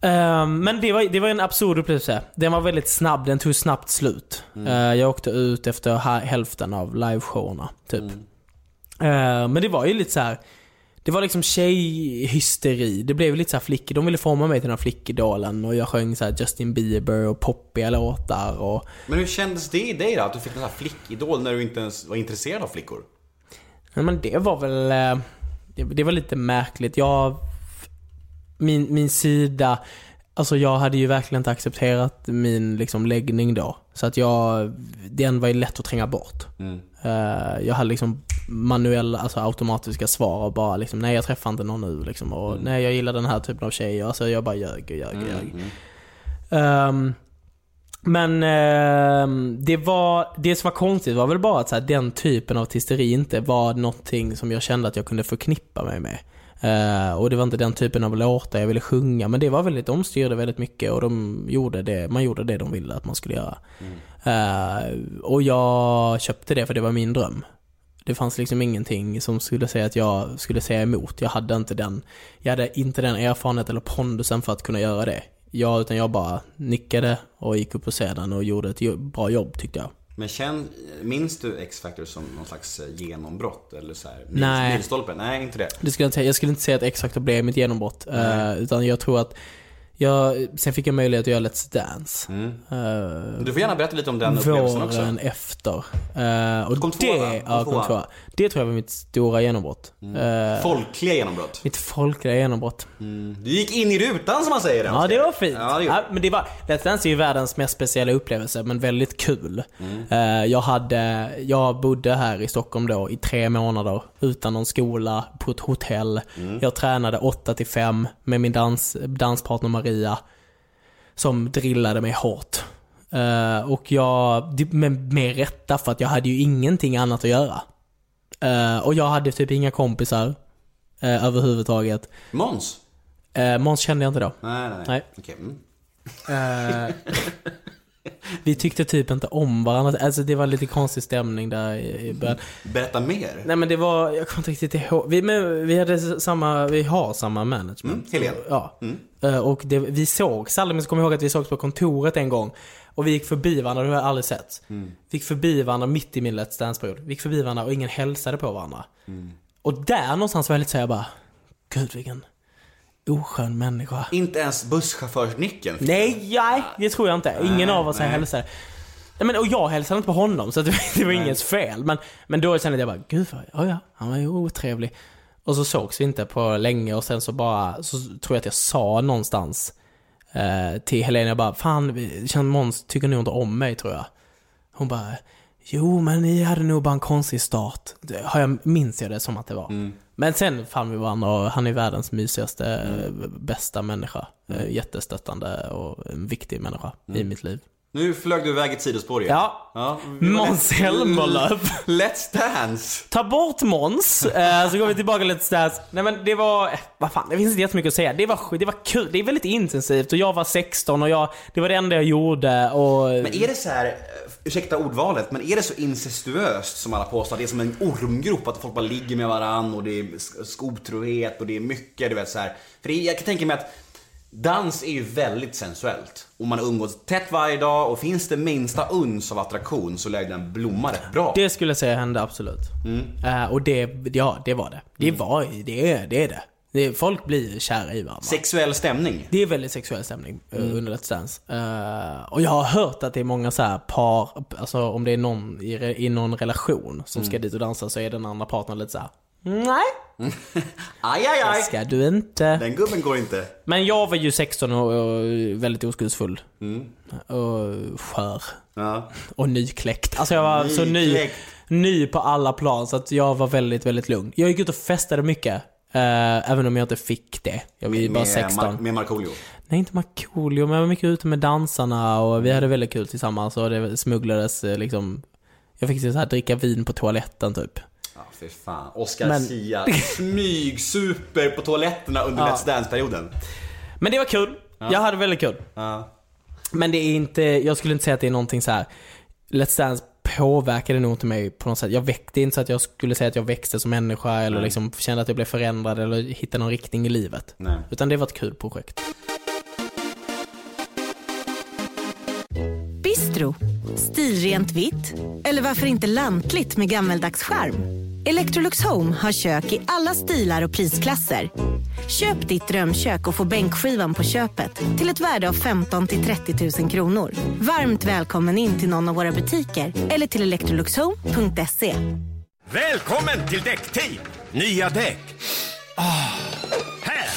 Speaker 4: Ehm, men det var, det var en absurd upplevelse. Den var väldigt snabb, den tog snabbt slut. Eh, jag åkte ut efter hälften av liveshowerna, typ. Ehm, men det var ju lite så här. Det var liksom tjejhysteri. Det blev lite så här flick... De ville forma mig till den här flickidolen och jag sjöng så här Justin Bieber och poppiga låtar och...
Speaker 3: Men hur kändes det i dig då? Att du fick en sån här flickidol när du inte ens var intresserad av flickor?
Speaker 4: Ja, men det var väl... eh, Det, det var lite märkligt. Jag... Min, min sida... Alltså jag hade ju verkligen inte accepterat min liksom läggning då. Så att jag... Den var ju lätt att tränga bort. Eh, jag hade liksom manuella, alltså automatiska svar och bara liksom nej jag träffar inte någon nu liksom. Och nej jag gillar den här typen av tjejer. Alltså jag bara ljög och ljög och ljög. Ehm, men ehm, det var, det som var konstigt var väl bara att så här, den typen av artisteri inte var någonting som jag kände att jag kunde förknippa mig med. Eh, och det var inte den typen av låtar jag ville sjunga, men det var väldigt, de styrde väldigt mycket och de gjorde det, man gjorde det de ville att man skulle göra. Eh, och jag köpte det för det var min dröm. Det fanns liksom ingenting som skulle säga att jag skulle säga emot. Jag hade inte den, jag hade inte den erfarenheten eller pondusen för att kunna göra det. Jag, utan jag bara nickade och gick upp på scenen och gjorde ett bra jobb tyckte jag.
Speaker 3: Men känn, minns du X-Factor som någon slags eh, genombrott? Eller så här,
Speaker 4: Nej.
Speaker 3: milstolpe? Nej, inte det.
Speaker 4: Det skulle jag, inte säga. jag skulle inte säga att X-Factor blev mitt genombrott. eh, utan jag tror att jag, sen fick jag möjlighet att göra Let's Dance. Eh,
Speaker 3: Du får gärna berätta lite om den upplevelsen också.
Speaker 4: våren efter. Eh, och
Speaker 3: Du kom tvåa, va?
Speaker 4: ja, kom
Speaker 3: tvåa.
Speaker 4: Det tror jag var mitt stora genombrott. Eh,
Speaker 3: Folkliga genombrott.
Speaker 4: mitt folkliga genombrott.
Speaker 3: Du gick in i rutan som man säger.
Speaker 4: Ja, det var fint.
Speaker 3: Ja, det
Speaker 4: Ja, men det var, Let's Dance är ju världens mest speciella upplevelse, men väldigt kul.
Speaker 3: Mm.
Speaker 4: Eh, jag, hade, jag bodde här i Stockholm då i tre månader utan någon skola, på ett hotell.
Speaker 3: Mm.
Speaker 4: Jag tränade 8 till 5 med min dans, danspartner Maria. Som drillade mig hårt. Eh, och jag, med, med rätta för att jag hade ju ingenting annat att göra. Eh, och jag hade typ inga kompisar uh, överhuvudtaget.
Speaker 3: Måns?
Speaker 4: Uh, Måns kände jag inte då.
Speaker 3: Nej, nej, nej.
Speaker 4: Nej.
Speaker 3: Okej. Mm.
Speaker 4: Eh, vi tyckte typ inte om varandra. Alltså det var lite konstig stämning där i i början.
Speaker 3: Berätta mer.
Speaker 4: Nej men det var, jag kommer inte riktigt ihåg. Vi, men vi hade samma, vi har samma management.
Speaker 3: Mm, Helene.
Speaker 4: Ja. Eh, och det, vi sågs aldrig, men så kommer jag ihåg att vi sågs på kontoret en gång. Och vi gick förbi varandra, det har jag aldrig sett. Vi gick förbi varandra mitt i min Let's Dance-period. Vi gick förbi varandra och ingen hälsade på varandra. Och där någonstans var jag lite såhär bara, gud vilken oskön människa.
Speaker 3: Inte ens busschaufförsnicken. fick
Speaker 4: Nej, nej, det tror jag inte. Ingen
Speaker 3: Nej,
Speaker 4: av oss
Speaker 3: nej.
Speaker 4: Nej, men, och jag hälsade inte på honom, så det, det var ingens fel. Men, men då kände jag bara, gud vad, ja, ja, han var ju otrevlig. Och så sågs vi inte på länge och sen så bara, så tror jag att jag sa någonstans till Helena, jag bara, fan, Måns tycker nog inte om mig tror jag. Hon bara, jo men ni hade nog bara en konstig start. Har jag, minns jag det som att det var. Men sen fann vi varandra och han är världens mysigaste, eh, bästa människa. Eh, Jättestöttande och en viktig människa i mitt liv.
Speaker 3: Nu flög du iväg ett sidospår igen.
Speaker 4: Ja.
Speaker 3: ja
Speaker 4: Måns Zelmerlöw.
Speaker 3: Let's Dance.
Speaker 4: Ta bort Måns, eh, så går vi tillbaka lite Dance. Nej men det var, eh, vad fan, det finns inte jättemycket att säga. Det var, det var kul, det är väldigt intensivt och jag var 16 och jag, det var det enda jag gjorde och...
Speaker 3: Men är det så här, eh, ursäkta ordvalet, men är det så incestuöst som alla påstår? Det är som en ormgrop, att folk bara ligger med varann och det är sk- skotrohet och det är mycket, du vet så här. För det, jag kan tänka mig att Dans är ju väldigt sensuellt. Och man umgås tätt varje dag och finns det minsta uns av attraktion så lär den blomma rätt bra.
Speaker 4: Det skulle jag säga hände absolut. Eh, och det, ja, det var det. Det var, det är det. Är det. det folk blir kära i varandra.
Speaker 3: Sexuell stämning.
Speaker 4: Det är väldigt sexuell stämning eh, under Let's Dance. Eh, och jag har hört att det är många så här par, alltså om det är någon i, i någon relation som ska dit och dansa så är den andra partnern lite så här. Nej, <laughs>
Speaker 3: Aj, aj,
Speaker 4: det
Speaker 3: aj.
Speaker 4: ska du inte.
Speaker 3: Den gubben går inte.
Speaker 4: Men jag var ju 16 och, och väldigt oskuldsfull. Och skör.
Speaker 3: Ja.
Speaker 4: Och nykläckt. Alltså jag var så ny,
Speaker 3: Nykläckt.
Speaker 4: ny på alla plan så att jag var väldigt, väldigt lugn. Jag gick ut och festade mycket. eh, även om jag inte fick det. Jag var ju bara 16.
Speaker 3: Mar- med Markoolio.
Speaker 4: Nej, inte Markoolio, men jag var mycket ute med dansarna och vi hade väldigt kul tillsammans och det smugglades eh, liksom Jag fick så här dricka vin på toaletten typ.
Speaker 3: Ja, fy fan. Oscar
Speaker 4: Men-
Speaker 3: Sia smygsuper på toaletterna under
Speaker 4: Ja.
Speaker 3: Let's Dance-perioden.
Speaker 4: Men det var kul. Jag hade väldigt kul.
Speaker 3: Ja.
Speaker 4: Men det är inte, jag skulle inte säga att det är någonting så här. Let's Dance påverkade nog inte mig på något sätt. Jag väckte inte så att jag skulle säga att jag växte som människa eller
Speaker 3: Nej.
Speaker 4: liksom kände att jag blev förändrad eller hittade någon riktning i livet.
Speaker 3: Nej.
Speaker 4: Utan det var ett kul projekt.
Speaker 5: Bistro. Stilrent vitt. Eller varför inte lantligt med gammeldags charm? Electrolux Home har kök i alla stilar och prisklasser. Köp ditt drömkök och få bänkskivan på köpet till ett värde av 15 till 30 000 kronor. Varmt välkommen in till någon av våra butiker eller till electroluxhome.se.
Speaker 6: Välkommen till Däckteam! Nya däck. Oh. här!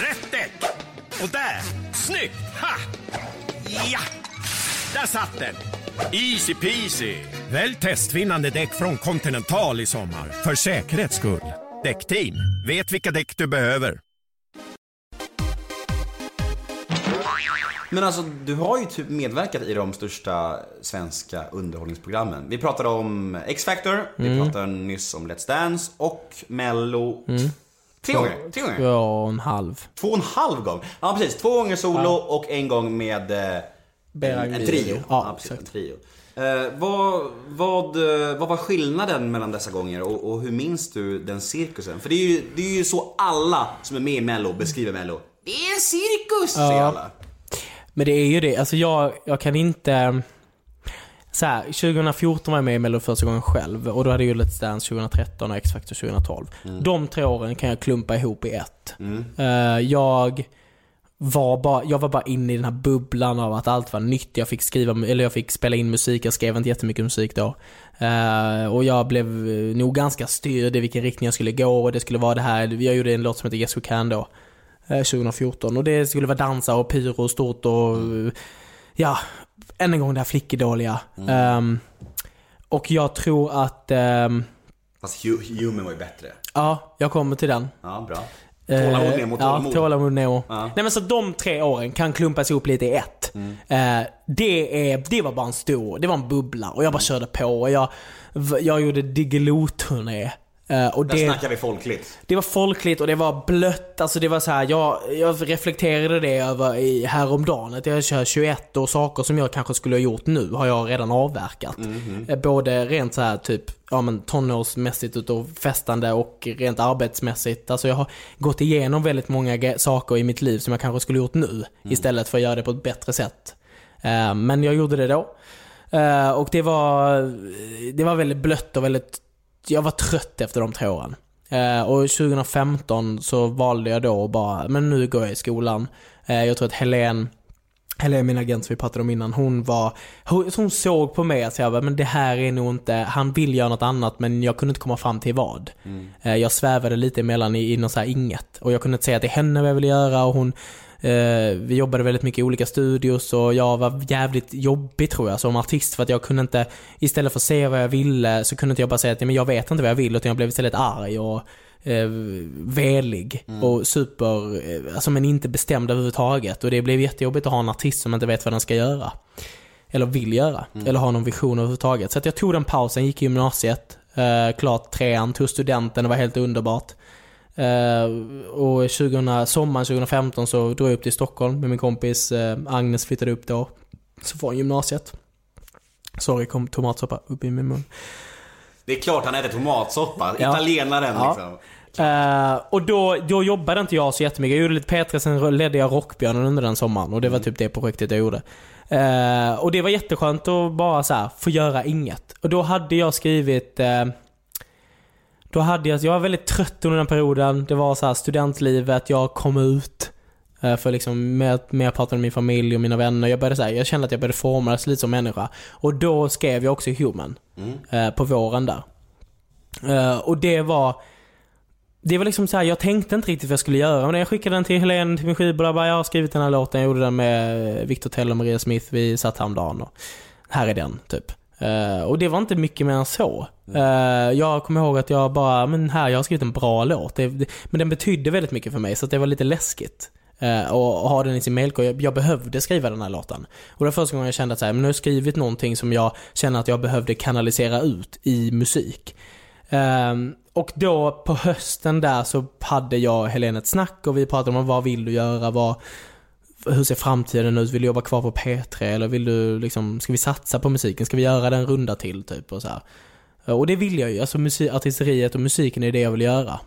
Speaker 6: Rätt däck! Och där! Snyggt! Ha! Ja! Där satt den! Easy peasy! Välj testvinnande däck från Continental i sommar. För säkerhets skull. Däckteam, vet vilka däck du behöver.
Speaker 3: Men alltså, du har ju typ medverkat i de största svenska underhållningsprogrammen. Vi pratade om X-Factor, vi pratade nyss om Let's Dance och Mello. Tre gånger? Tre gånger?
Speaker 4: Två och en halv.
Speaker 3: Två och en halv gång? Ja precis, två gånger solo och en gång med en,
Speaker 4: Berang
Speaker 3: en
Speaker 4: Video.
Speaker 3: trio.
Speaker 4: Ja, exakt.
Speaker 3: en trio. Eh, vad, vad, eh, vad var skillnaden mellan dessa gånger och, och hur minns du den cirkusen? För det är, ju, det är ju så alla som är med i Mello beskriver Mello. Det är en cirkus, säger alla.
Speaker 4: Men det är ju det, alltså jag, jag kan inte... Så här, 2014 var jag med i Mello första gången själv och då hade jag ju Let's Dance 2013 och X-Factor 2012. De tre åren kan jag klumpa ihop i ett. Eh, jag, var bara, jag var bara inne i den här bubblan av att allt var nytt. Jag fick skriva, eller jag fick spela in musik, jag skrev inte jättemycket musik då. Eh, och jag blev eh, nog ganska styrd i vilken riktning jag skulle gå och det skulle vara det här, jag gjorde en låt som heter Yes We Can då. eh, 2014 och det skulle vara dansa och pyro och stort och eh, ja, än en gång det här flickedåliga. Ehm, och jag tror att, ehm,
Speaker 3: Fast Hu- Human var ju bättre.
Speaker 4: ja, jag kommer till den.
Speaker 3: Ja, bra. Tålamod
Speaker 4: Eh,
Speaker 3: Nemo,
Speaker 4: Ja,
Speaker 3: tålamod.
Speaker 4: tålamod Nemo.
Speaker 3: Ja.
Speaker 4: Nej men så de tre åren kan klumpas ihop lite i ett.
Speaker 3: Mm.
Speaker 4: Eh, det, är, det var bara en stor, det var en bubbla och jag
Speaker 3: Mm.
Speaker 4: bara körde på. Och jag, jag gjorde Diggiloo-turné. Eh, och
Speaker 3: Där
Speaker 4: det,
Speaker 3: snackar vi folkligt.
Speaker 4: det var folkligt och det var blött. Alltså det var så här, jag, jag reflekterade det över i häromdagen. Att jag kör 21 och saker som jag kanske skulle ha gjort nu har jag redan avverkat. Eh, Både rent så här typ, ja men tonårsmässigt utav festande och rent arbetsmässigt. Alltså jag har gått igenom väldigt många saker i mitt liv som jag kanske skulle ha gjort nu. Istället för att göra det på ett bättre sätt. Eh, Men jag gjorde det då. Eh, Och det var, det var väldigt blött och väldigt jag var trött efter de tre åren. Eh, och 2015 så valde jag då bara, men nu går jag i skolan. Eh, jag tror att Helen, Helen min agent som vi pratade om innan, hon var, hon, hon såg på mig att jag men det här är nog inte, han vill göra något annat men jag kunde inte komma fram till vad. Eh, jag svävade lite emellan i, i något så inget. Och jag kunde inte säga till henne vad jag ville göra och hon vi jobbade väldigt mycket i olika studios och jag var jävligt jobbig tror jag som artist för att jag kunde inte, istället för att säga vad jag ville så kunde inte jag bara säga att "Ja, men jag vet inte vad jag vill utan jag blev istället arg och eh, velig och super, eh, alltså men inte bestämd överhuvudtaget och det blev jättejobbigt att ha en artist som inte vet vad den ska göra. Eller vill göra. Eller ha någon vision överhuvudtaget. Så jag tog den pausen, gick i gymnasiet, eh, klart trean, tog studenten, det var helt underbart. Eh, och 2000, sommaren 2015 så drog jag upp till Stockholm med min kompis eh, Agnes flyttade upp då. Så var gymnasiet. Sorry, kom tomatsoppa upp i min mun.
Speaker 3: Det är klart han äter tomatsoppa.
Speaker 4: Ja.
Speaker 3: Italienaren
Speaker 4: Ja.
Speaker 3: liksom.
Speaker 4: Eh, och då, då jobbade inte jag så jättemycket. Jag gjorde lite P3, sen ledde jag Rockbjörnen under den sommaren. Och det var typ det projektet jag gjorde. Eh, och det var jätteskönt att bara så här, få göra inget. Och då hade jag skrivit... eh, då hade jag, jag var väldigt trött under den perioden. Det var så här studentlivet, jag kom ut. eh, För liksom, med, med jag pratade med min familj och mina vänner. Jag, började, så här, jag kände att jag började formas lite som människa. Och då skrev jag också Human. eh, På våren där. Eh, Och det var... Det var liksom så här, jag tänkte inte riktigt vad jag skulle göra. Men jag skickade den till Helene, till min skivbolag. Jag har skrivit den här låten. Jag gjorde den med Victor Tell och Maria Smith. Vi satt häromdagen och här är den, typ. Eh, och det var inte mycket mer än så. Uh, jag kommer ihåg att jag bara, men här, jag har skrivit en bra låt. Det, det, men den betydde väldigt mycket för mig, så att det var lite läskigt. Uh, och, och ha den i sin mailkorg. Jag, jag behövde skriva den här låten. Och det var första gången jag kände att så här, men nu har jag skrivit någonting som jag känner att jag behövde kanalisera ut i musik. Ehm, och då på hösten där så hade jag och Helene ett snack och vi pratade om vad vill du göra, vad, hur ser framtiden ut, vill du jobba kvar på P3 eller vill du liksom, ska vi satsa på musiken, ska vi göra den runda till typ och så här. Och det vill jag ju, alltså musik, artisteriet och musiken är det jag vill göra.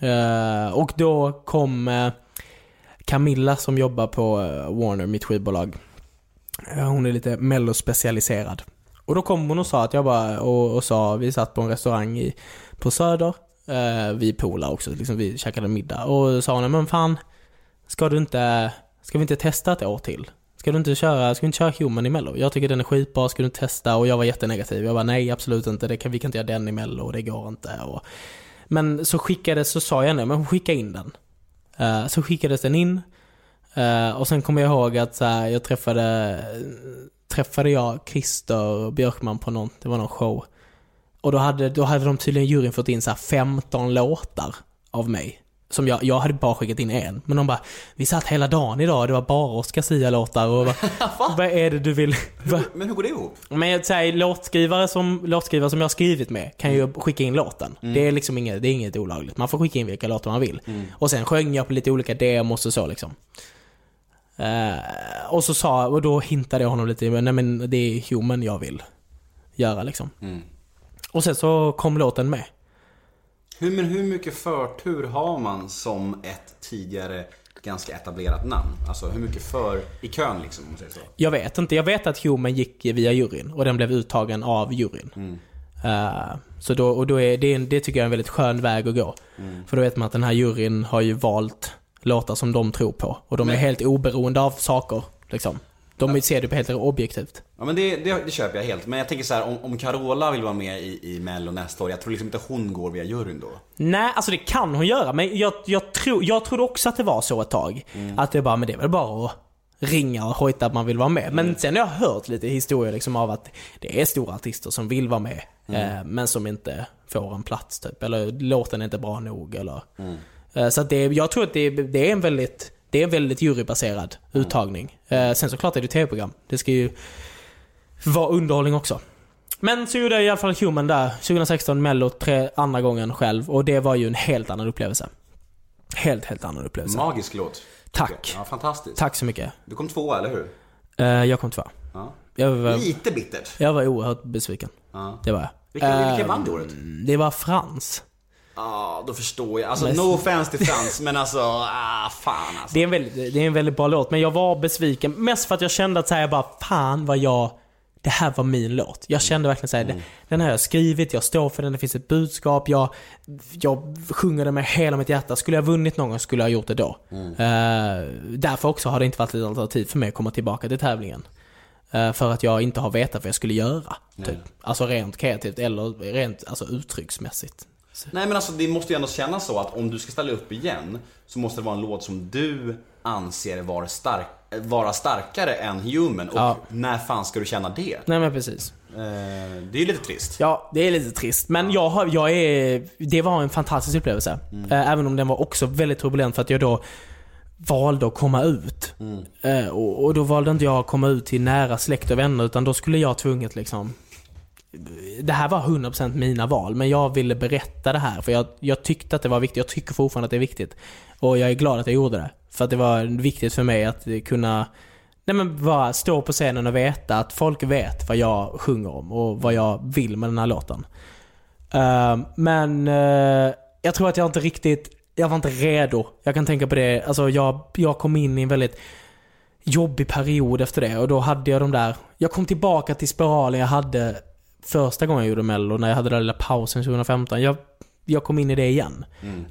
Speaker 4: Eh, och då kom eh, Camilla som jobbar på eh, Warner, mitt skivbolag. Eh, Hon är lite mellospecialiserad. Och då kom hon och sa att jag bara, och, och sa, vi satt på en restaurang i, på Söder. Eh, vi polare också, liksom, vi käkade middag. Och sa hon, men fan, ska du inte, ska vi inte testa ett år till? Ska du inte köra, ska vi inte köra Human i mello? Jag tycker den är skitbra, ska du inte testa? Och jag var jättenegativ. Jag bara, nej absolut inte, det kan, vi kan inte göra den i mello, det går inte. Och, men så skickades, så sa jag nej, men skicka in den. Uh, så skickades den in. Uh, och sen kommer jag ihåg att så här, jag träffade, träffade jag Christer Björkman på någon, det var någon show. Och då hade, då hade de tydligen juryn fått in så här 15 låtar av mig. Som jag, jag hade bara skickat in en. Men de bara, vi satt hela dagen idag, det var bara Oscar Sia-låtar och vad, <laughs> vad är det du vill? vad-
Speaker 3: Men hur går det ihop?
Speaker 4: men säger låtskrivare som, låtskrivare som jag har skrivit med kan ju skicka in låten. Det är liksom inget, det är inget olagligt. Man får skicka in vilka låtar man vill. Och sen sjöng jag på lite olika demos och så liksom. Eh, och så sa, och då hintade jag honom lite, nej men det är human jag vill göra liksom. Och sen så kom låten med.
Speaker 3: Hur, men hur mycket förtur har man som ett tidigare ganska etablerat namn? Alltså hur mycket för i kön liksom om man säger så?
Speaker 4: Jag vet inte, jag vet att Human gick via juryn och den blev uttagen av juryn. Eh, så då, och då är det, det tycker jag är en väldigt skön väg att gå. För då vet man att den här juryn har ju valt låtar som de tror på. Och de är
Speaker 3: Men-
Speaker 4: helt oberoende av saker. Liksom. De ser det på helt objektivt.
Speaker 3: Ja men det, det, det köper jag helt. Men jag tänker så här, om, om Carola vill vara med i, i Mello nästa år, jag tror liksom inte hon går via juryn då.
Speaker 4: Nej, alltså det kan hon göra. Men jag, jag, tror, jag trodde också att det var så ett tag. Att det bara, men det är väl bara att ringa och hojta att man vill vara med. Men sen har jag hört lite historier liksom av att det är stora artister som vill vara med. Eh, men som inte får en plats typ. Eller låten är inte bra nog eller... Eh, så att det, jag tror att det, det är en väldigt, det är väldigt jurybaserad uttagning. Eh, sen såklart är det tv-program. Det ska ju vara underhållning också. Men så gjorde jag i alla fall Human där, 2016 Mello, tre, andra gången själv. Och det var ju en helt annan upplevelse. Helt, helt annan upplevelse.
Speaker 3: Magisk låt.
Speaker 4: Tack.
Speaker 3: Ja, fantastiskt.
Speaker 4: Tack så mycket.
Speaker 3: Du kom tvåa, eller hur?
Speaker 4: Eh, jag kom två.
Speaker 3: Ja.
Speaker 4: Jag var,
Speaker 3: Lite bittert.
Speaker 4: jag var oerhört besviken.
Speaker 3: Ja.
Speaker 4: Det var jag.
Speaker 3: Vilka, vilka
Speaker 4: Eh,
Speaker 3: vann det året?
Speaker 4: Det var Frans.
Speaker 3: Ja, då förstår jag. Alltså
Speaker 4: Men-
Speaker 3: no offense till Frans, men alltså, ah, fan alltså.
Speaker 4: Det är, en väldigt, det är en väldigt bra låt, men jag var besviken. Mest för att jag kände att så här, jag bara, fan vad jag... Det här var min låt. Jag kände verkligen såhär,
Speaker 3: Mm.
Speaker 4: den här har jag skrivit, jag står för den, det finns ett budskap, jag, jag sjunger den med hela mitt hjärta. Skulle jag vunnit någon gång skulle jag ha gjort det då.
Speaker 3: Mm.
Speaker 4: Eh, därför också har det inte varit ett alternativ för mig att komma tillbaka till tävlingen. Eh, för att jag inte har vetat vad jag skulle göra. Typ. Alltså rent kreativt eller rent alltså, uttrycksmässigt.
Speaker 3: Nej men alltså det måste ju ändå kännas så att om du ska ställa upp igen så måste det vara en låt som du anser vara, stark, vara starkare än Human. Och
Speaker 4: Ja.
Speaker 3: när fan ska du känna det?
Speaker 4: Nej men precis.
Speaker 3: Eh, det är ju lite trist.
Speaker 4: Ja, det är lite trist. Men jag, har, jag är, det var en fantastisk upplevelse. Eh, Även om den var också väldigt turbulent för att jag då valde att komma ut. Eh, Och, och då valde inte jag att komma ut till nära släkt och vänner utan då skulle jag tvunget liksom det här var 100% mina val, men jag ville berätta det här för jag, jag tyckte att det var viktigt. Jag tycker fortfarande att det är viktigt. Och jag är glad att jag gjorde det. För att det var viktigt för mig att kunna Nej men bara stå på scenen och veta att folk vet vad jag sjunger om och vad jag vill med den här låten. Uh, men uh, jag tror att jag inte riktigt, jag var inte redo. Jag kan tänka på det. Alltså jag, jag kom in i en väldigt jobbig period efter det och då hade jag de där, jag kom tillbaka till spiralen jag hade första gången jag gjorde mello, när jag hade den där lilla pausen 2015. Jag, jag kom in i det igen.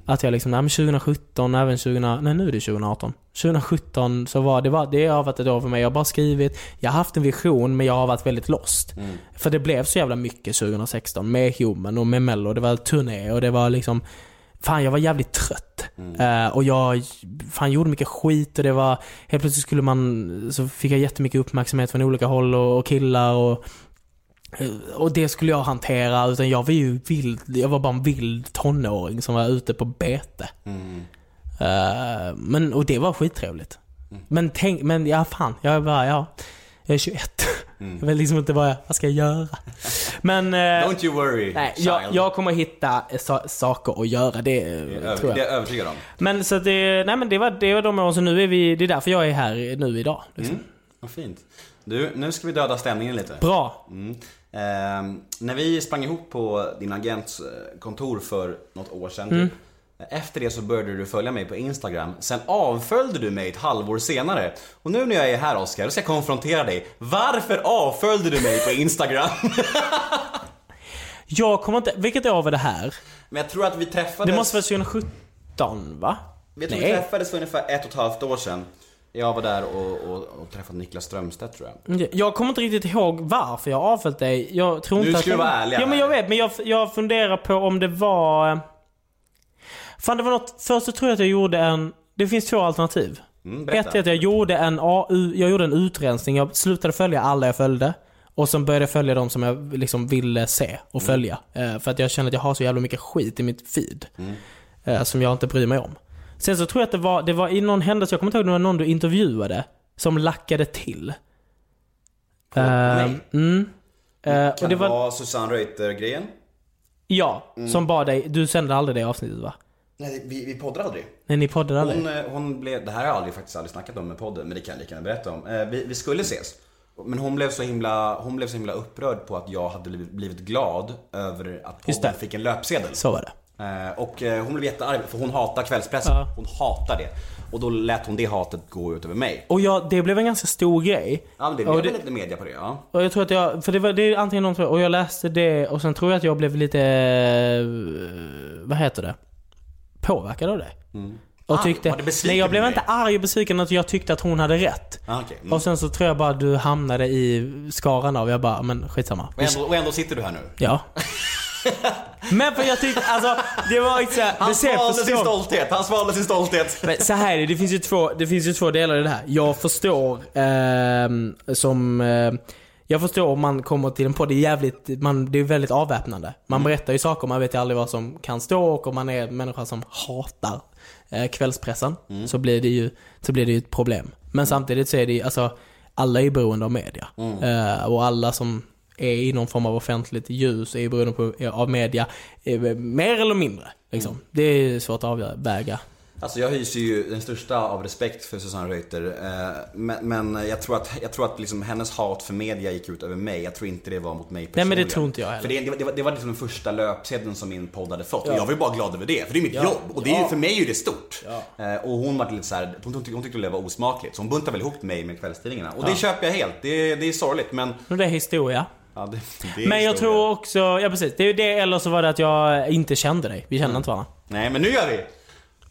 Speaker 4: Att jag liksom, nej men 2017, även 20, nej nu är det 2018. 2017 så var det, var, det har varit ett år för mig. Jag har bara skrivit, jag har haft en vision men jag har varit väldigt lost. För det blev så jävla mycket 2016 med Human och med mello. Det var turné och det var liksom Fan jag var jävligt trött. Eh, och jag fan, gjorde mycket skit och det var Helt plötsligt skulle man Så fick jag jättemycket uppmärksamhet från olika håll och, och killar och och det skulle jag hantera, utan jag var ju vild, jag var bara en vild tonåring som var ute på bete. Eh, men, och det var skittrevligt. Men tänk, men ja fan, jag bara, ja. Jag är 21. Jag vet liksom inte vad jag, vad ska jag göra? Men... eh,
Speaker 3: Don't you worry,
Speaker 4: Nej,
Speaker 3: child.
Speaker 4: jag, jag kommer hitta eh, sa- saker att göra, det eh,
Speaker 3: det, är
Speaker 4: tror
Speaker 3: över, det är
Speaker 4: jag.
Speaker 3: jag övertygad om.
Speaker 4: Men så det, nej men det var, det var de åren, så nu är vi, det är därför jag är här nu idag. Liksom.
Speaker 3: Mm. Vad fint. Du, nu ska vi döda stämningen lite.
Speaker 4: Bra.
Speaker 3: Mm. Ehm, när vi sprang ihop på din agents eh, kontor för något år sedan
Speaker 4: Mm.
Speaker 3: typ. Efter det så började du följa mig på Instagram. Sen avföljde du mig ett halvår senare. Och nu när jag är här Oskar, då ska jag konfrontera dig. Varför avföljde du mig på Instagram? <laughs>
Speaker 4: Jag kommer inte, vilket år var det här?
Speaker 3: Men jag tror att vi träffades...
Speaker 4: Det måste vara 2017 va?
Speaker 3: Jag tror vi träffades för ungefär ett och ett halvt år sedan. Jag var där och, och, och träffade Niklas Strömstedt tror jag.
Speaker 4: Jag kommer inte riktigt ihåg varför jag avföljt dig. Jag tror
Speaker 3: Nu
Speaker 4: inte
Speaker 3: ska
Speaker 4: att
Speaker 3: vi
Speaker 4: jag...
Speaker 3: vara ärliga
Speaker 4: Ja men jag vet, men jag, jag funderar på om det var... Fan det var något, först så tror jag att jag gjorde en... Det finns två alternativ.
Speaker 3: Mm.
Speaker 4: Ett är att jag gjorde en AU, jag gjorde en utrensning. Jag slutade följa alla jag följde. Och sen började jag följa de som jag liksom ville se och följa. Eh, för att jag känner att jag har så jävla mycket skit i mitt feed. Eh, som jag inte bryr mig om. Sen så tror jag att det var, det var i någon händelse, jag kommer inte ihåg, det var någon du intervjuade. Som lackade till.
Speaker 3: På mig?
Speaker 4: Mm. Eh,
Speaker 3: Kan
Speaker 4: det var,
Speaker 3: vara Susanne Reuter-grejen?
Speaker 4: ja,
Speaker 3: Mm.
Speaker 4: som bad dig, du sände aldrig det avsnittet va?
Speaker 3: Nej, vi, vi poddar aldrig.
Speaker 4: Nej ni poddade aldrig?
Speaker 3: Hon, eh, hon blev, det här har jag aldrig, faktiskt aldrig snackat om med podden, men det kan jag lika gärna berätta om. Eh, Vi, vi skulle ses. Men hon blev, så himla, hon blev så himla upprörd på att jag hade blivit, glad över att podden fick en löpsedel.
Speaker 4: Så var det.
Speaker 3: Eh, Och eh, hon blev jättearg, för hon hatar kvällspressen.
Speaker 4: Ja.
Speaker 3: Hon hatar det. Och då lät hon det hatet gå ut över mig.
Speaker 4: Och jag, det blev en ganska stor grej.
Speaker 3: Ja, men det
Speaker 4: Och
Speaker 3: blev
Speaker 4: det-
Speaker 3: lite media på det, ja.
Speaker 4: Och jag tror att jag, för det var det är antingen två, och jag läste det och sen tror jag att jag blev lite, eh, vad heter det? Påverkad av det. Och
Speaker 3: Arg?
Speaker 4: tyckte,
Speaker 3: besviken
Speaker 4: nej jag blev inte arg och besviken, utan jag tyckte att hon hade rätt.
Speaker 3: Ah, okej. Mm.
Speaker 4: Och sen så tror jag bara att du hamnade i skaran av, jag bara, men skitsamma.
Speaker 3: Och, ändå, och ändå sitter du här nu.
Speaker 4: Ja. <laughs> men för jag tyckte, alltså det var inte såhär,
Speaker 3: Han svalde sin stolthet, han svalde sin stolthet.
Speaker 4: men så här är det, det finns ju två, det finns ju två delar i det här. Jag förstår ehm, som... Eh, jag förstår om man kommer till en podd, det är jävligt, man, det är väldigt avväpnande. Man berättar ju saker, man vet ju aldrig vad som kan stå och om man är en människa som hatar eh, kvällspressen så, blir det ju, så blir det ju ett problem. Men samtidigt så är det ju, alltså, alla är ju beroende av media. Eh, och alla som är i någon form av offentligt ljus är beroende på, av media, eh, mer eller mindre. Liksom. Det är svårt att avväga.
Speaker 3: Alltså jag hyser ju den största av respekt för Susanne Reuter. eh, Men, men jag tror att, jag tror att liksom hennes hat för media gick ut över mig. Jag tror inte det var mot mig
Speaker 4: Nej,
Speaker 3: personligen.
Speaker 4: men det tror inte jag heller.
Speaker 3: För det, det, var- det, var, det var liksom den första löpsedeln som min podd hade fått.
Speaker 4: Ja.
Speaker 3: Och jag var ju bara glad över det, för det är mitt
Speaker 4: Ja.
Speaker 3: jobb. Och det är
Speaker 4: Ja.
Speaker 3: för mig är det stort. Eh, Och hon var lite så här, hon, tyckte, hon tyckte det var osmakligt. Så hon buntade väl ihop mig med kvällstidningarna. Och det köper jag helt. Det, det är sorgligt men...
Speaker 4: Det är historia.
Speaker 3: Ja, det, det
Speaker 4: Men jag tror också, ja precis. Det är ju det eller så var det att jag inte kände dig. Vi kände inte varandra.
Speaker 3: Nej men nu gör vi!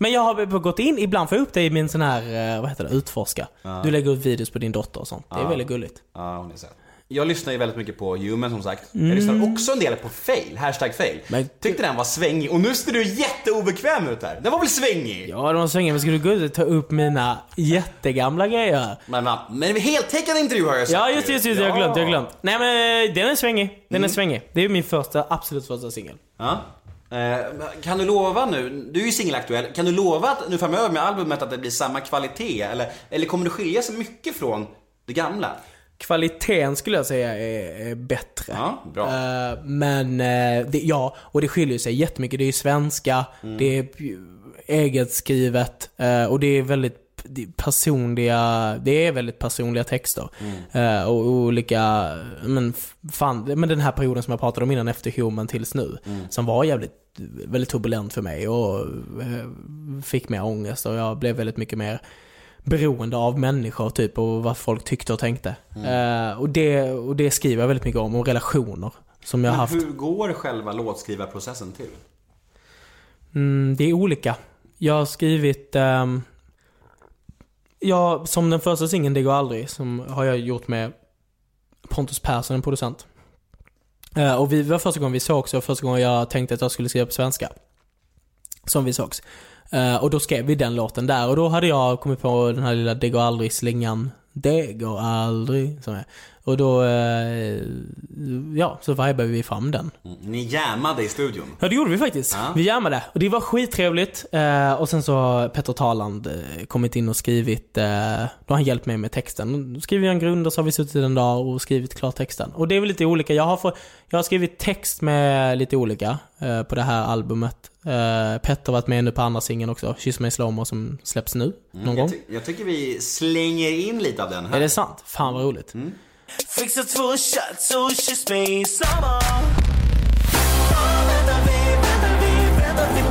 Speaker 4: Men jag har gått in, ibland får jag upp dig i min sån här, eh, vad heter det, utforska. Du lägger ut videos på din dotter och sånt. Det är
Speaker 3: Ja.
Speaker 4: väldigt gulligt.
Speaker 3: Ja, hon är söt. Jag lyssnar ju väldigt mycket på Human som sagt. Jag lyssnar också en del på fail, hashtag fail.
Speaker 4: Mm. Men-
Speaker 3: Tyckte den var svängig och nu ser du jätteobekväm ut här. Den var väl svängig?
Speaker 4: Ja, de svänger. Men ska du gå ut och ta upp mina jättegamla grejer?
Speaker 3: Men, men, men heltäckande intervju har jag sagt
Speaker 4: Ja, just det, just det. Jag har glömt, jag har glömt. Nej men eh, den är svängig. Den är svängig. Det är min första, absolut första singel.
Speaker 3: Ja. Eh, kan du lova nu, du är ju singelaktuell, kan du lova att nu framöver med albumet att det blir samma kvalitet? Eller, eller kommer det skilja sig mycket från det gamla?
Speaker 4: Kvaliteten skulle jag säga är, är bättre.
Speaker 3: Ja, bra.
Speaker 4: Eh, men, eh, det, ja, och det skiljer sig jättemycket. Det är ju svenska,
Speaker 3: Mm.
Speaker 4: det är eget skrivet eh, och det är väldigt personliga, det är väldigt personliga texter. Eh, och olika, men fan, men den här perioden som jag pratade om innan efter Human tills nu. Som var jävligt, väldigt turbulent för mig och fick mer ångest och jag blev väldigt mycket mer beroende av människor typ och vad folk tyckte och tänkte. Eh, och, det, och det skriver jag väldigt mycket om, och relationer. Som jag har
Speaker 3: Men
Speaker 4: haft.
Speaker 3: hur går själva låtskrivarprocessen till?
Speaker 4: Mm, det är olika. Jag har skrivit... ehm, ja, som den första singeln Det går aldrig, som har jag gjort med Pontus Persson, en producent. Eh, och vi det var första gången vi sågs och första gången jag tänkte att jag skulle skriva på svenska. Som vi sågs. Eh, och då skrev vi den låten där och då hade jag kommit på den här lilla Det går aldrig-slingan. Det går aldrig, som är. Och då, eh, ja, så vibade vi fram den.
Speaker 3: Mm. Ni jammade i studion.
Speaker 4: Ja det gjorde vi faktiskt.
Speaker 3: Ja.
Speaker 4: Vi jammade. Och det var skittrevligt. Eh, och sen så har Petter Taland eh, kommit in och skrivit, eh, då har han hjälpt mig med texten. Då skriver jag en grund och så har vi suttit en dag och skrivit klart texten. Och det är väl lite olika. Jag har, få, jag har skrivit text med lite olika på det här albumet. Petter har varit med nu på andra singeln också, Kyss mig slowmo som släpps nu, någon gång.
Speaker 3: Jag, ty- jag tycker vi slänger in lite av den här.
Speaker 4: Är det sant? Fan vad roligt.
Speaker 7: Fixa två shots och kyss mig i väntar vi, väntar vi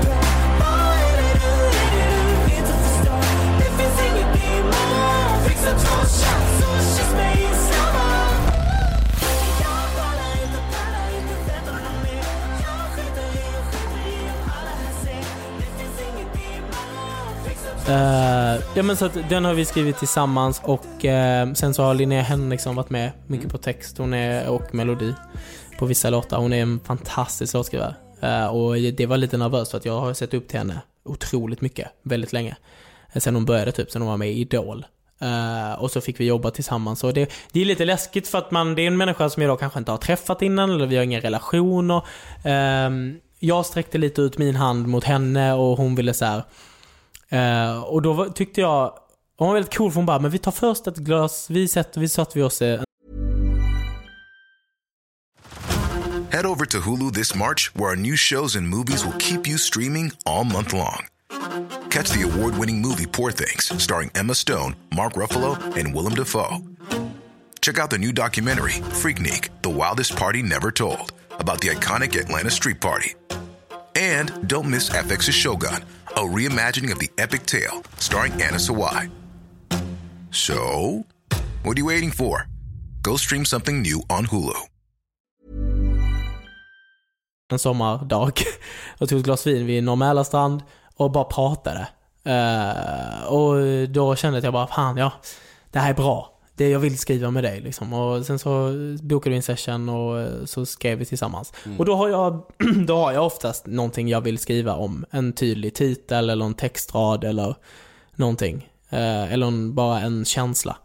Speaker 4: Eh, ja men så att den har vi skrivit tillsammans och eh, sen så har Linnea Henriksson varit med mycket på text hon är, och melodi på vissa låtar. Hon är en fantastisk låtskrivare. Eh, och det var lite nervöst för att jag har sett upp till henne otroligt mycket, väldigt länge. Sen hon började typ, sen hon var med i Idol. Eh, och så fick vi jobba tillsammans. Och det, det är lite läskigt för att man, det är en människa som jag då kanske inte har träffat innan, eller vi har inga relationer. Ehm, jag sträckte lite ut min hand mot henne och hon ville så här. Eh, och då var, tyckte jag, hon var väldigt cool för hon bara, men vi tar först ett glas, vi sätter, vi oss
Speaker 8: Head over to Hulu this March, where our new shows and movies will keep you streaming all month long. Catch the award winning movie Poor Things, starring Emma Stone, Mark Ruffalo, and Willem Dafoe. Check out the new documentary, Freaknik The Wildest Party Never Told, about the iconic Atlanta Street Party. And don't miss FX's Shogun, a reimagining of the epic tale, starring Anna Sawai. So, what are you waiting for? Go stream something new on Hulu.
Speaker 4: en sommardag <laughs> och tog ett glas vin vid Norr Mälarstrand och bara pratade. Eh, och då kände jag jag bara, fan ja, det här är bra. Det jag vill skriva med dig liksom. Och sen så bokade vi en session och så skrev vi tillsammans. Och då har jag, <clears throat> då har jag oftast någonting jag vill skriva om. En tydlig titel eller en textrad eller någonting. Eh, eller en, bara en känsla.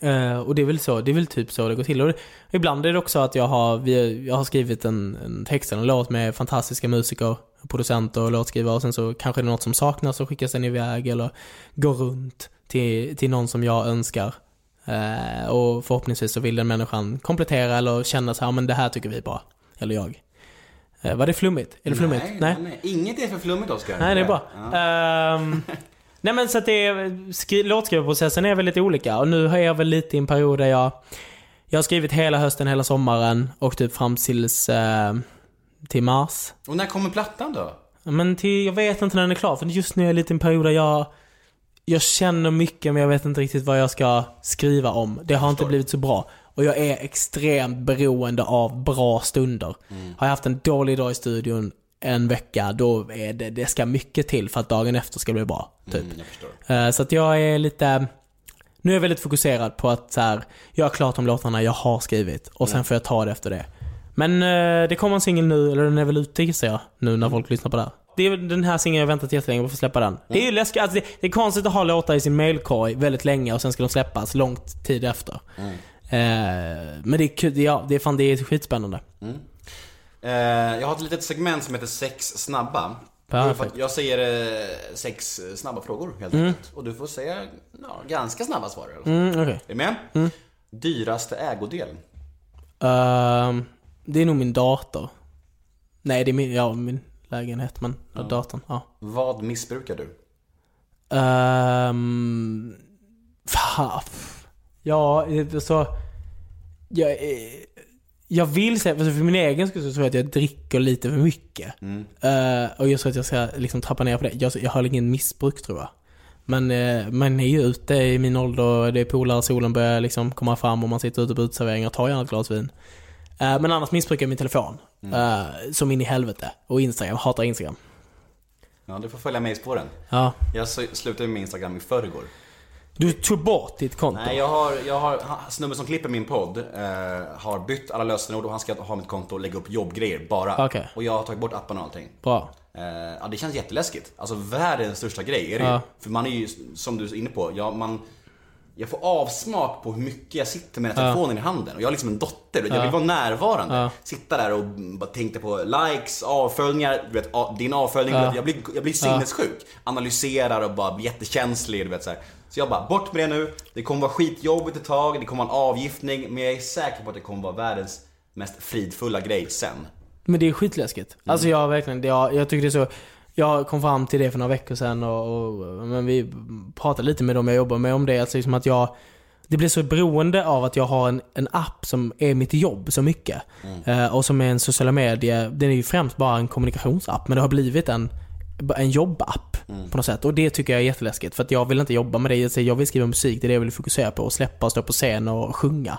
Speaker 4: Eh, och det är väl så, det är väl typ så det går till. Och det, ibland är det också att jag har, vi, jag har skrivit en, en text eller en låt med fantastiska musiker, producenter och låtskrivare och sen så kanske det är något som saknas och skickas den iväg eller går runt till, till någon som jag önskar. Eh, och förhoppningsvis så vill den människan komplettera eller känna så här, men det här tycker vi är bra. Eller jag. Eh, var det flummigt? Är det flummigt?
Speaker 3: Nej, nej. Inget är för flummigt Oskar.
Speaker 4: Nej, det är bra.
Speaker 3: Ja.
Speaker 4: Ehm, <laughs> nej men så att det är, skri, låtskrivarprocessen är väl lite olika och nu är jag väl lite i en period där jag, jag har skrivit hela hösten, hela sommaren och typ fram tills, eh, till mars.
Speaker 3: Och när kommer plattan då?
Speaker 4: Men till, jag vet inte när den är klar för just nu är jag lite i en period där jag, jag känner mycket men jag vet inte riktigt vad jag ska skriva om. Det har inte blivit så bra. Och jag är extremt beroende av bra stunder. Har jag haft en dålig dag i studion en vecka, då är det, det ska mycket till för att dagen efter ska bli bra. Typ.
Speaker 3: förstår.
Speaker 4: Eh, Så att jag är lite... Nu är jag väldigt fokuserad på att så här, göra klart de låtarna jag har skrivit och sen får jag ta det efter det. Men eh, det kommer en singel nu, eller den är väl ute gissar jag, nu när folk lyssnar på det här. Det är den här singeln jag väntat jättelänge på att få släppa den. Det är ju läskigt, alltså det, det är konstigt att ha låtar i sin mailkorg väldigt länge och sen ska de släppas långt tid efter. Eh, men det är kul, ja, det är fan det är skitspännande.
Speaker 3: Eh, jag har ett litet segment som heter sex snabba.
Speaker 4: Perfekt.
Speaker 3: Jag säger eh, sex snabba frågor helt enkelt. Och du får säga ja, ganska snabba svar.
Speaker 4: Mm, okej.
Speaker 3: Är du med? Dyraste ägodel?
Speaker 4: Ehm, det är nog min dator. Nej, det är min, ja, min lägenhet, men datorn, ja.
Speaker 3: Vad missbrukar du?
Speaker 4: Fa- ja, eh, så... Jag, eh, jag vill säga, alltså för min egen skull så tror jag att jag dricker lite för mycket. Eh, och jag tror att jag ska liksom trappa ner på det. Jag, jag har ingen missbruk tror jag. Men uh, man är ju ute i min ålder, det är polare, solen börjar liksom komma fram och man sitter ute på uteserveringar och tar gärna ett glas vin. Eh, men annars missbrukar jag min telefon. Eh, som in i helvete. Och Instagram, jag hatar Instagram.
Speaker 3: Ja, du får följa med i spåren.
Speaker 4: Ja.
Speaker 3: Jag slutade med Instagram i förrgår.
Speaker 4: Du tog bort ditt konto?
Speaker 3: Nej, jag har, jag har, snubben som klipper min podd eh, har bytt alla lösenord och han ska ha mitt konto och lägga upp jobbgrejer bara.
Speaker 4: Okej.
Speaker 3: Och jag har tagit bort appen och allting.
Speaker 4: Bra.
Speaker 3: Eh, ja, det känns jätteläskigt. Alltså världens största grej är det ju.
Speaker 4: Ja.
Speaker 3: För man är ju, som du är inne på, jag, man, jag får avsmak på hur mycket jag sitter med den här telefonen i handen. Och jag har liksom en dotter och jag vill vara närvarande.
Speaker 4: Ja.
Speaker 3: Sitta där och bara tänkte på likes, avföljningar, du vet, din avföljning. Vet, jag, blir, jag blir sinnessjuk. Analyserar och bara blir jättekänslig. Du vet, så, här. så jag bara, bort med det nu. Det kommer vara skitjobbigt ett tag, det kommer vara en avgiftning. Men jag är säker på att det kommer vara världens mest fridfulla grej sen.
Speaker 4: Men det är skitläskigt.
Speaker 3: Mm.
Speaker 4: Alltså jag verkligen, jag, jag tycker det är så jag kom fram till det för några veckor sedan och, och men vi pratade lite med dem jag jobbar med om det. Alltså liksom att jag det blir så beroende av att jag har en, en app som är mitt jobb så mycket. Eh, och som är en sociala medier, den är ju främst bara en kommunikationsapp. Men det har blivit en, en jobbapp på något sätt. Och det tycker jag är jätteläskigt. För att jag vill inte jobba med det. Jag vill skriva musik, det är det jag vill fokusera på. Och släppa och stå på scen och sjunga.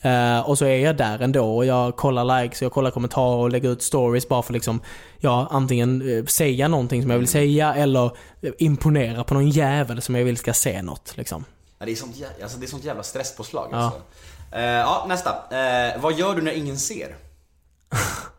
Speaker 4: Eh, och så är jag där ändå och jag kollar likes, jag kollar kommentarer och lägger ut stories bara för liksom, ja antingen eh, säga någonting som jag vill säga eller eh, imponera på någon jävel som jag vill ska se något liksom.
Speaker 3: Ja, det, är sånt, jä- alltså, det är sånt jävla stresspåslag
Speaker 4: Ja.
Speaker 3: alltså. Eh, ja, nästa. Eh, vad gör du när ingen ser? <laughs>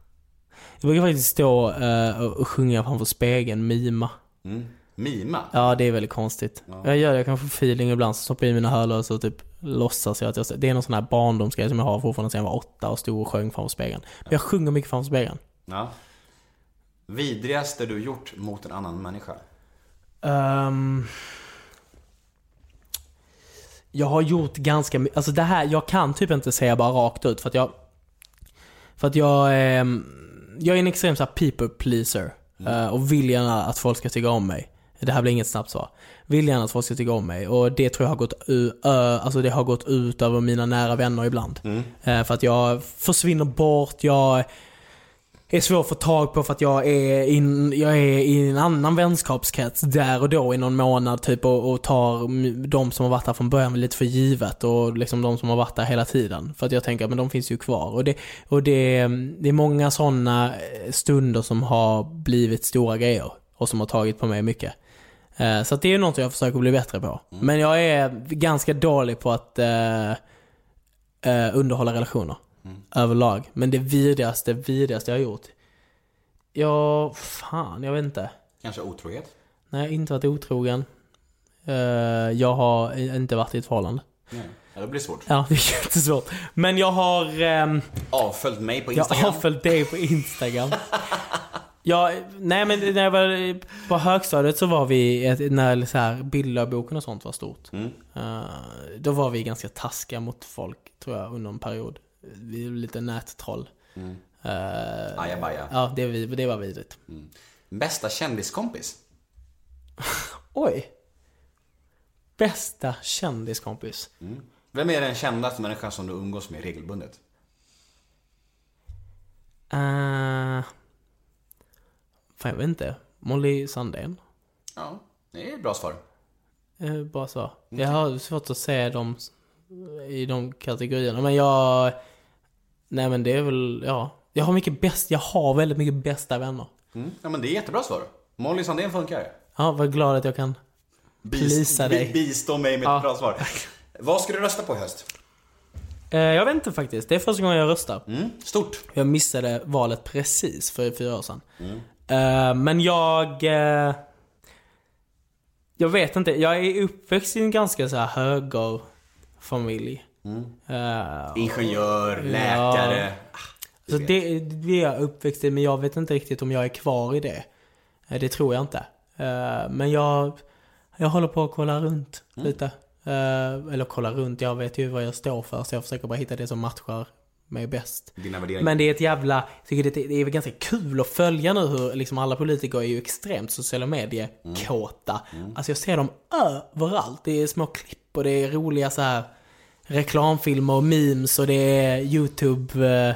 Speaker 4: Jag brukar faktiskt stå eh, och sjunga framför spegeln, mima.
Speaker 3: Mm. Mima?
Speaker 4: Ja, det är väldigt konstigt. Jag gör det, jag kan få feeling ibland, så stoppar jag i mina hörlurar och så typ låtsas jag att jag Det är någon sån här barndomsgrej som jag har fortfarande sedan jag var åtta och stod och sjöng framför spegeln. Men jag sjunger mycket framför spegeln.
Speaker 3: Ja. Vidrigaste du gjort mot en annan människa?
Speaker 4: Ehm, jag har gjort ganska mycket, alltså det här, jag kan typ inte säga bara rakt ut för att jag För att jag, ehm, jag är en extrem så här people pleaser eh, och vill gärna att folk ska tycka om mig. Det här blir inget snabbt svar. Vill gärna att folk ska tycka om mig och det tror jag har gått, u- alltså det har gått ut över mina nära vänner ibland. Eh, för att jag försvinner bort, jag är svår att få tag på för att jag är, in, jag är i en annan vänskapskrets där och då i någon månad typ och, och tar de som har varit där från början lite för givet och liksom de som har varit där hela tiden. För att jag tänker, men de finns ju kvar. Och det, och det, det är många sådana stunder som har blivit stora grejer och som har tagit på mig mycket. Eh, Så att det är något jag försöker bli bättre på. Men jag är ganska dålig på att eh, eh, underhålla relationer. Överlag. Men det vidrigaste, vidrigaste jag har gjort. Ja, fan, jag vet inte.
Speaker 3: Kanske otrohet?
Speaker 4: Nej, jag har inte varit otrogen. Eh, jag har inte varit i ett förhållande.
Speaker 3: Nej. Ja, det blir svårt.
Speaker 4: Ja, det är jättesvårt. Men jag har... ehm,
Speaker 3: Avföljt mig på
Speaker 4: jag
Speaker 3: Instagram?
Speaker 4: har följt dig på Instagram. <laughs> Ja, nej men när jag var på högstadiet så var vi, ett- när så här bildlärboken och sånt var stort. Eh, då var vi ganska taskiga mot folk, tror jag, under en period. Vi är lite nättroll. Uh,
Speaker 3: Ajabaja.
Speaker 4: Ja, det, vi- det var vidrigt.
Speaker 3: Bästa kändiskompis? <laughs>
Speaker 4: Oj. Bästa kändiskompis?
Speaker 3: Vem är den kändaste människan som du umgås med regelbundet?
Speaker 4: Uh, fan, jag vet inte. Molly Sandén.
Speaker 3: Ja, det är ett bra svar.
Speaker 4: Eh, bara så. Jag har svårt att se dem i de kategorierna. Men jag... Nej men det är väl, ja. Jag har mycket bäst, jag har väldigt mycket bästa vänner.
Speaker 3: Mm. Ja men det är jättebra svar. Molly Sandén funkar.
Speaker 4: Ja, vad glad att jag kan plisa dig.
Speaker 3: bi- Bistå mig med
Speaker 4: Ja.
Speaker 3: ett bra svar. Vad ska du rösta på i höst?
Speaker 4: Eh, jag vet inte faktiskt. Det är första gången jag röstar.
Speaker 3: Mm. Stort.
Speaker 4: Jag missade valet precis för fyra år sedan. Eh, men jag... eh, jag vet inte. Jag är uppväxt i en ganska så här högerfamilj. Eh,
Speaker 3: Ingenjör, läkare.
Speaker 4: Så det, det är jag uppväxt i, men jag vet inte riktigt om jag är kvar i det. Eh, Det tror jag inte. Eh, Men jag, jag håller på att kolla runt lite. Eh, Eller kolla runt, jag vet ju vad jag står för, så jag försöker bara hitta det som matchar mig bäst. Men det är ett jävla, jag tycker det, det är ganska kul att följa nu hur liksom alla politiker är ju extremt sociala medier-kåta. Alltså jag ser dem överallt. Det är små klipp och det är roliga så här reklamfilmer och memes och det är YouTube eh,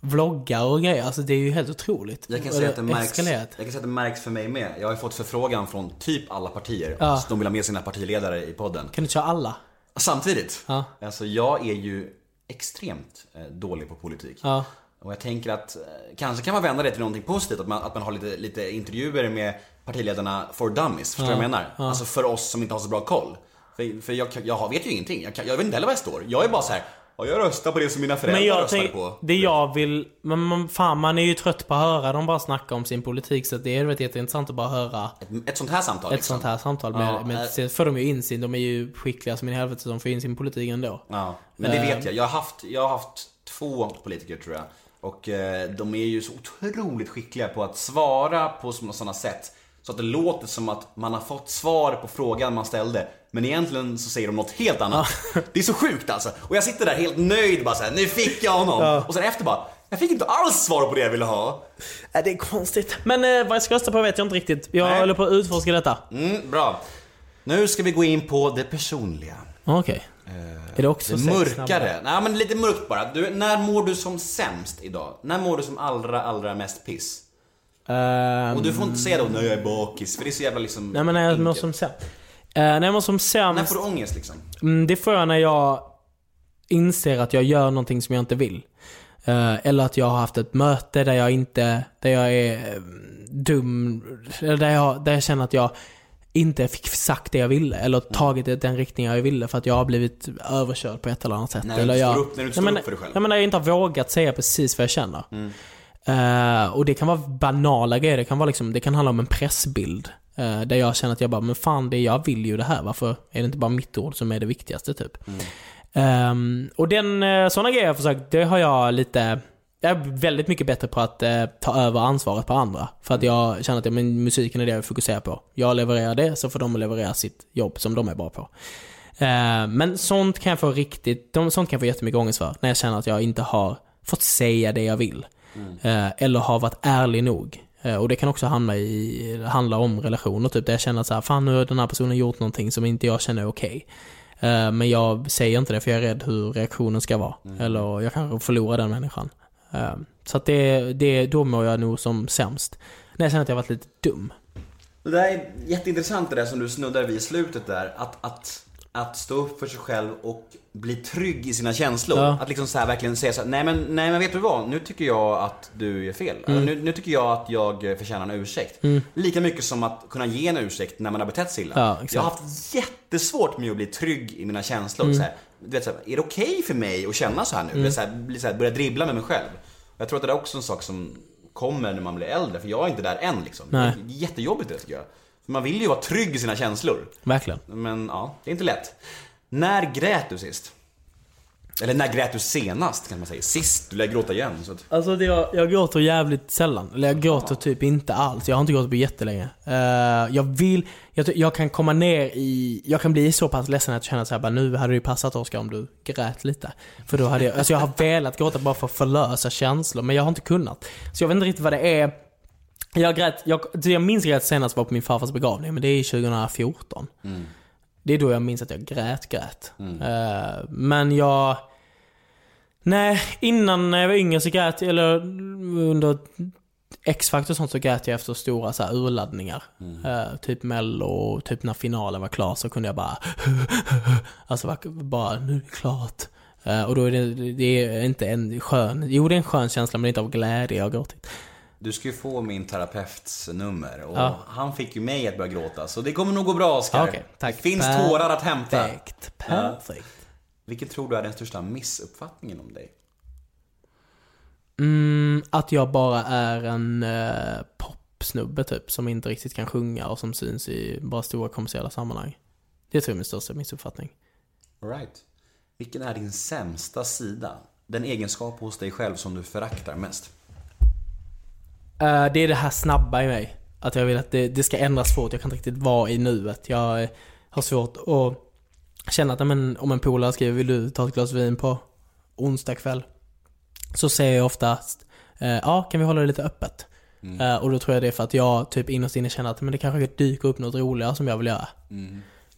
Speaker 4: vloggar och grejer. Alltså det är ju helt otroligt.
Speaker 3: Jag kan säga att det märks, jag kan säga att det märks för mig med. Jag har ju fått förfrågan från typ alla partier.
Speaker 4: Ja.
Speaker 3: Så de vill ha med sina partiledare i podden.
Speaker 4: Kan du köra alla?
Speaker 3: Samtidigt.
Speaker 4: Ja.
Speaker 3: Alltså jag är ju extremt eh, dålig på politik.
Speaker 4: Ja.
Speaker 3: Och jag tänker att eh, kanske kan man vända det till någonting positivt. Att man, att man har lite, lite intervjuer med partiledarna for dummies. Förstår du vad jag menar? Alltså för oss som inte har så bra koll. För, för jag, jag vet ju ingenting. Jag, jag vet inte heller var jag står. Jag är bara så här. Ja, jag röstar på det som mina föräldrar
Speaker 4: Men jag tänk,
Speaker 3: på.
Speaker 4: det jag vill, men man, fan man är ju trött på att höra dem bara snacka om sin politik så det är vet, jätteintressant att bara höra
Speaker 3: Ett, ett sånt här samtal
Speaker 4: ett
Speaker 3: liksom.
Speaker 4: sånt här samtal med,
Speaker 3: Ja,
Speaker 4: med
Speaker 3: äh.
Speaker 4: sen får de ju insyn, de är ju skickliga som in i helvete så de får insyn i politiken ändå.
Speaker 3: Ja, men det
Speaker 4: Eh.
Speaker 3: vet jag. Jag har haft, jag har haft två politiker tror jag. Och eh, de är ju så otroligt skickliga på att svara på sådana sätt. Så att det låter som att man har fått svar på frågan man ställde. Men egentligen så säger de något helt annat. <laughs> Det är så sjukt alltså. Och jag sitter där helt nöjd bara såhär, nu fick jag honom. Och sen efter bara, jag fick inte alls svar på det jag ville ha.
Speaker 4: Äh, det är konstigt. Men eh, vad jag ska rösta på vet jag inte riktigt. Jag
Speaker 3: Nej.
Speaker 4: håller på att utforska detta.
Speaker 3: Mm, bra. Nu ska vi gå in på det personliga.
Speaker 4: Okej. är det också
Speaker 3: Det mörkare. Nej men lite mörkt bara. Du, när mår du som sämst idag? När mår du som allra, allra mest piss?
Speaker 4: Ehm,
Speaker 3: Och du får inte säga då när jag är bakis, för det är så jävla liksom
Speaker 4: Nej men när jag mår som sämst. Uh, när jag mår som
Speaker 3: När
Speaker 4: sämst.
Speaker 3: får du ångest liksom?
Speaker 4: Mm, det får jag när jag inser att jag gör någonting som jag inte vill. Eh, eller att jag har haft ett möte där jag inte, där jag är eh, dum, eller där jag, där jag känner att jag inte fick sagt det jag ville. Eller tagit det den riktning jag ville för att jag har blivit överkörd på ett eller annat sätt.
Speaker 3: När du
Speaker 4: eller jag,
Speaker 3: upp- när du inte
Speaker 4: Nej,
Speaker 3: står
Speaker 4: men-
Speaker 3: upp för dig själv.
Speaker 4: Nej men när jag inte har vågat säga precis vad jag känner. Eh, och det kan vara banala grejer. Det kan, vara liksom, det kan handla om en pressbild. Eh, där jag känner att jag bara, men fan det jag vill ju det här. Varför är det inte bara mitt ord som är det viktigaste typ? Ehm, och den, uh, sådana grejer jag försökt, det har jag lite jag är väldigt mycket bättre på att eh, ta över ansvaret på andra. För att jag känner att ja, men musiken är det jag fokuserar på. Jag levererar det, så får de leverera sitt jobb som de är bra på. Eh, men sånt kan jag få riktigt, de, sånt kan jag få jättemycket ångest för. När jag känner att jag inte har fått säga det jag vill. Eh, eller har varit ärlig nog. Eh, och det kan också handla, i, handla om relationer typ. Där jag känner att så här, fan nu har den här personen gjort någonting som inte jag känner är okej. Eh, men jag säger inte det för jag är rädd hur reaktionen ska vara. Eller jag kanske förlorar den människan. Eh, så att det, det, då mår jag nog som sämst. När jag känner att jag varit lite dum.
Speaker 3: Det där är jätteintressant det där som du snuddar vid i slutet där. Att, att, att stå upp för sig själv och bli trygg i sina känslor.
Speaker 4: Ja.
Speaker 3: Att liksom så här verkligen säga så här, nej men, nej men vet du vad? Nu tycker jag att du är fel. Eller, nu, nu tycker jag att jag förtjänar en ursäkt. Lika mycket som att kunna ge en ursäkt när man har betett sig illa.
Speaker 4: Ja,
Speaker 3: jag har haft jättesvårt med att bli trygg i mina känslor. Så här, du vet, så här, är det okej för mig att känna så här nu? Vet, så här, bli så här, börja dribbla med mig själv. Jag tror att det är också en sak som kommer när man blir äldre, för jag är inte där än liksom.
Speaker 4: Nej.
Speaker 3: Det är jättejobbigt det tycker jag. För man vill ju vara trygg i sina känslor.
Speaker 4: Verkligen.
Speaker 3: Men ja, det är inte lätt. När grät du sist? Eller när grät du senast kan man säga? Sist? Du lär gråta igen. Så att...
Speaker 4: Alltså det, jag, jag gråter jävligt sällan. Eller jag gråter typ inte alls. Jag har inte gråtit på jättelänge. Uh, jag vill, jag, jag kan komma ner i, jag kan bli så pass ledsen att känner såhär nu hade det ju passat Oskar om du grät lite. För då hade jag, alltså jag har velat gråta bara för att förlösa känslor men jag har inte kunnat. Så jag vet inte riktigt vad det är. Jag grät, jag, jag minns grät senast var på min farfars begravning men det är 2014. Det är då jag minns att jag grät, grät. Eh, men jag... Nej, innan när jag var yngre så grät jag, eller under X-Factor och sånt så grät jag efter stora så här, urladdningar. Eh, typ mello typ när finalen var klar så kunde jag bara... <laughs> alltså bara, nu är det klart. Eh, och då är det, det är inte en skön... Jo, det är en skön känsla men det är inte av glädje jag har gråtit.
Speaker 3: Du ska ju få min terapeuts nummer och
Speaker 4: Ja.
Speaker 3: han fick ju mig att börja gråta. Så det kommer nog gå bra Oskar.
Speaker 4: Tack.
Speaker 3: Det finns tårar att hämta.
Speaker 4: Perfekt. Perfekt.
Speaker 3: Vilken tror du är den största missuppfattningen om dig?
Speaker 4: Mm, att jag bara är en eh, popsnubbe typ, som inte riktigt kan sjunga och som syns i bara stora kommersiella sammanhang. Det tror jag är min största missuppfattning.
Speaker 3: All right. Vilken är din sämsta sida? Den egenskap hos dig själv som du föraktar mest?
Speaker 4: Eh, det är det här snabba i mig. Att jag vill att det, det ska ändras fort. Jag kan inte riktigt vara i nuet. Jag eh, har svårt att känna att men, om en polare skriver vill du ta ett glas vin på onsdag kväll? så säger jag oftast eh, ja, kan vi hålla det lite öppet? Eh, och då tror jag det är för att jag typ innerst inne känner att men det kanske dyker upp något roligare som jag vill göra.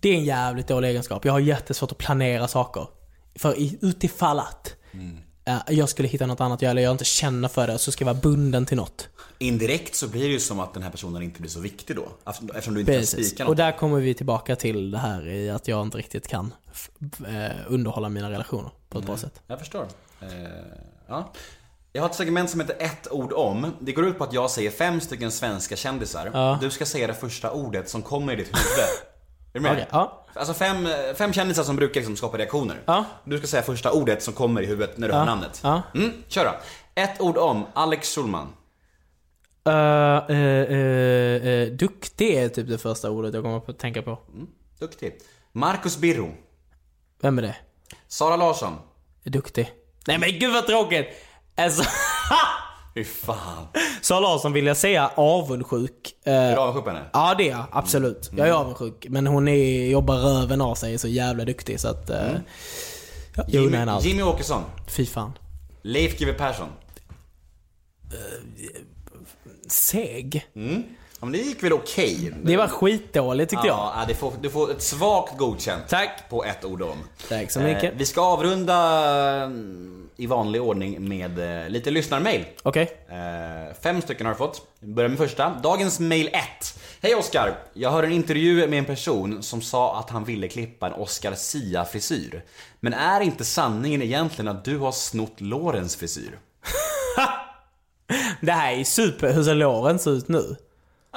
Speaker 4: Det är en jävligt dålig egenskap. Jag har jättesvårt att planera saker. För utifall att eh, jag skulle hitta något annat göra eller jag inte känner för det så ska jag vara bunden till något.
Speaker 3: Indirekt så blir det ju som att den här personen inte blir så viktig då. Eftersom du inte kan
Speaker 4: Precis.
Speaker 3: spika
Speaker 4: Och
Speaker 3: något.
Speaker 4: där kommer vi tillbaka till det här i att jag inte riktigt kan eh, underhålla mina relationer på ett bra sätt.
Speaker 3: Jag förstår. Eh, ja. Jag har ett segment som heter ett ord om. Det går ut på att jag säger fem stycken svenska kändisar.
Speaker 4: Ja.
Speaker 3: Du ska säga det första ordet som kommer i ditt huvud. Är du med?
Speaker 4: Okej, ja.
Speaker 3: Alltså fem, fem kändisar som brukar liksom skapa reaktioner.
Speaker 4: Ja.
Speaker 3: Du ska säga första ordet som kommer i huvudet när du hör namnet.
Speaker 4: Ja.
Speaker 3: Mm, kör då. Ett ord om Alex Schulman.
Speaker 4: Uh, uh, uh, uh, duktig är typ det första ordet jag kommer att tänka på.
Speaker 3: Duktig. Marcus Birro.
Speaker 4: Vem är det?
Speaker 3: Sara Larsson.
Speaker 4: Duktig. Nej men gud vad tråkigt! Alltså, <laughs>
Speaker 3: Fy fan.
Speaker 4: Sara Larsson vill jag säga avundsjuk. Uh,
Speaker 3: Är du avundsjuk på henne?
Speaker 4: ja det är jag, absolut. Jag är avundsjuk. Men hon är, jobbar röven av sig, är så jävla duktig så att... Uh, ja, jag henne allt.
Speaker 3: Jimmy Åkesson.
Speaker 4: Fy fan.
Speaker 3: Leif GW Persson.
Speaker 4: Seg.
Speaker 3: Ja, men det gick väl okej?
Speaker 4: Det var skitdåligt tyckte jag.
Speaker 3: Ja, det får, du får ett svagt godkänt.
Speaker 4: Tack.
Speaker 3: På ett ord om.
Speaker 4: Tack så mycket.
Speaker 3: Eh, vi ska avrunda mm, i vanlig ordning med eh, lite lyssnarmail.
Speaker 4: Okej.
Speaker 3: Eh, fem stycken har du fått. Vi börjar med första. Dagens mail 1. Hej Oskar! Jag hörde en intervju med en person som sa att han ville klippa en Oscar Sia-frisyr. Men är inte sanningen egentligen att du har snott Lorens frisyr? <laughs>
Speaker 4: Det här är super... Hur ser låren ut nu?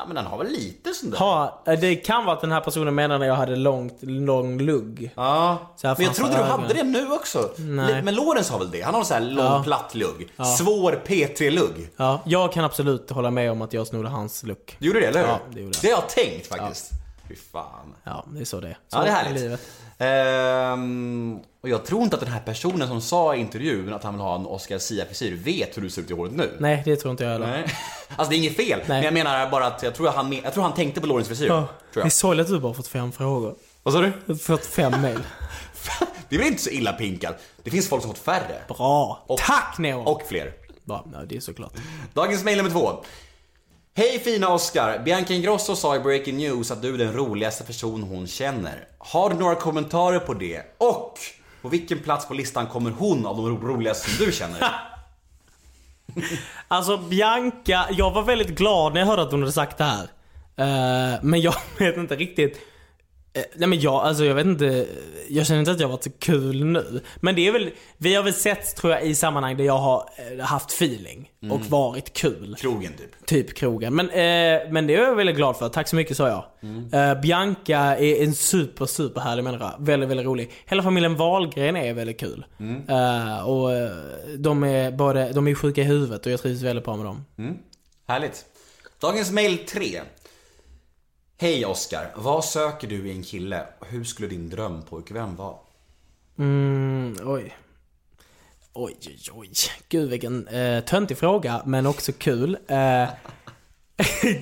Speaker 3: Ja men den har väl lite sån där?
Speaker 4: Ha, det kan vara att den här personen menar när jag hade långt, lång lugg.
Speaker 3: Ja,
Speaker 4: Så
Speaker 3: men jag trodde du hade det nu också.
Speaker 4: Nej.
Speaker 3: Men Lorentz har väl det? Han har en sån här lång
Speaker 4: Ja.
Speaker 3: platt lugg. Svår P3-lugg.
Speaker 4: Ja, jag kan absolut hålla med om att jag snodde hans look.
Speaker 3: Du gjorde det, eller hur?
Speaker 4: Ja, det gjorde jag.
Speaker 3: Det har jag tänkt faktiskt. Fy fan.
Speaker 4: Ja, det är så det är. Så
Speaker 3: Ja, det är härligt.
Speaker 4: livet.
Speaker 3: Ehm, och jag tror inte att den här personen som sa i intervjun att han vill ha en Oscar Sia-frisyr vet hur du ser ut i håret nu.
Speaker 4: Nej, det tror inte jag heller.
Speaker 3: Nej. <laughs> Alltså det är inget fel, men jag menar bara att jag tror, att han, jag tror han tänkte på Lorentz frisyr.
Speaker 4: Ja,
Speaker 3: Tror
Speaker 4: det är
Speaker 3: jag.
Speaker 4: sorgligt att du bara fått fem frågor.
Speaker 3: Vad sa du?
Speaker 4: Fått fem mail. <laughs>
Speaker 3: Det är väl inte så illa pinkat? Det finns folk som fått färre.
Speaker 4: Bra.
Speaker 3: Och-
Speaker 4: Tack Neo!
Speaker 3: Och fler.
Speaker 4: Bra, ja, det är såklart.
Speaker 3: Dagens mail nummer två. Hej fina Oscar! Bianca Ingrosso sa i Breaking News att du är den roligaste person hon känner. Har du några kommentarer på det? Och på vilken plats på listan kommer hon av de roligaste som du känner? <laughs>
Speaker 4: Alltså Bianca, jag var väldigt glad när jag hörde att hon hade sagt det här. Eh, men jag <laughs> vet inte riktigt. Eh, nej men jag, alltså jag vet inte. Jag känner inte att jag varit så kul nu. Men det är väl, vi har väl sett tror jag i sammanhang där jag har eh, haft feeling. Och varit kul.
Speaker 3: Krogen typ.
Speaker 4: Typ krogen. Men, eh, men det är jag väldigt glad för. Tack så mycket sa jag. Eh, Bianca är en super, super härlig människa. Väldigt, väldigt rolig. Hela familjen Wahlgren är väldigt kul. Eh, och eh, de är både, de är sjuka i huvudet och jag trivs väldigt bra med dem.
Speaker 3: Härligt. Dagens mail 3. Hej Oscar, vad söker du i en kille? Hur skulle din drömpojkvän vara?
Speaker 4: Mm, oj. Oj, oj, oj. Gud vilken eh, töntig fråga, men också kul. Eh, <laughs>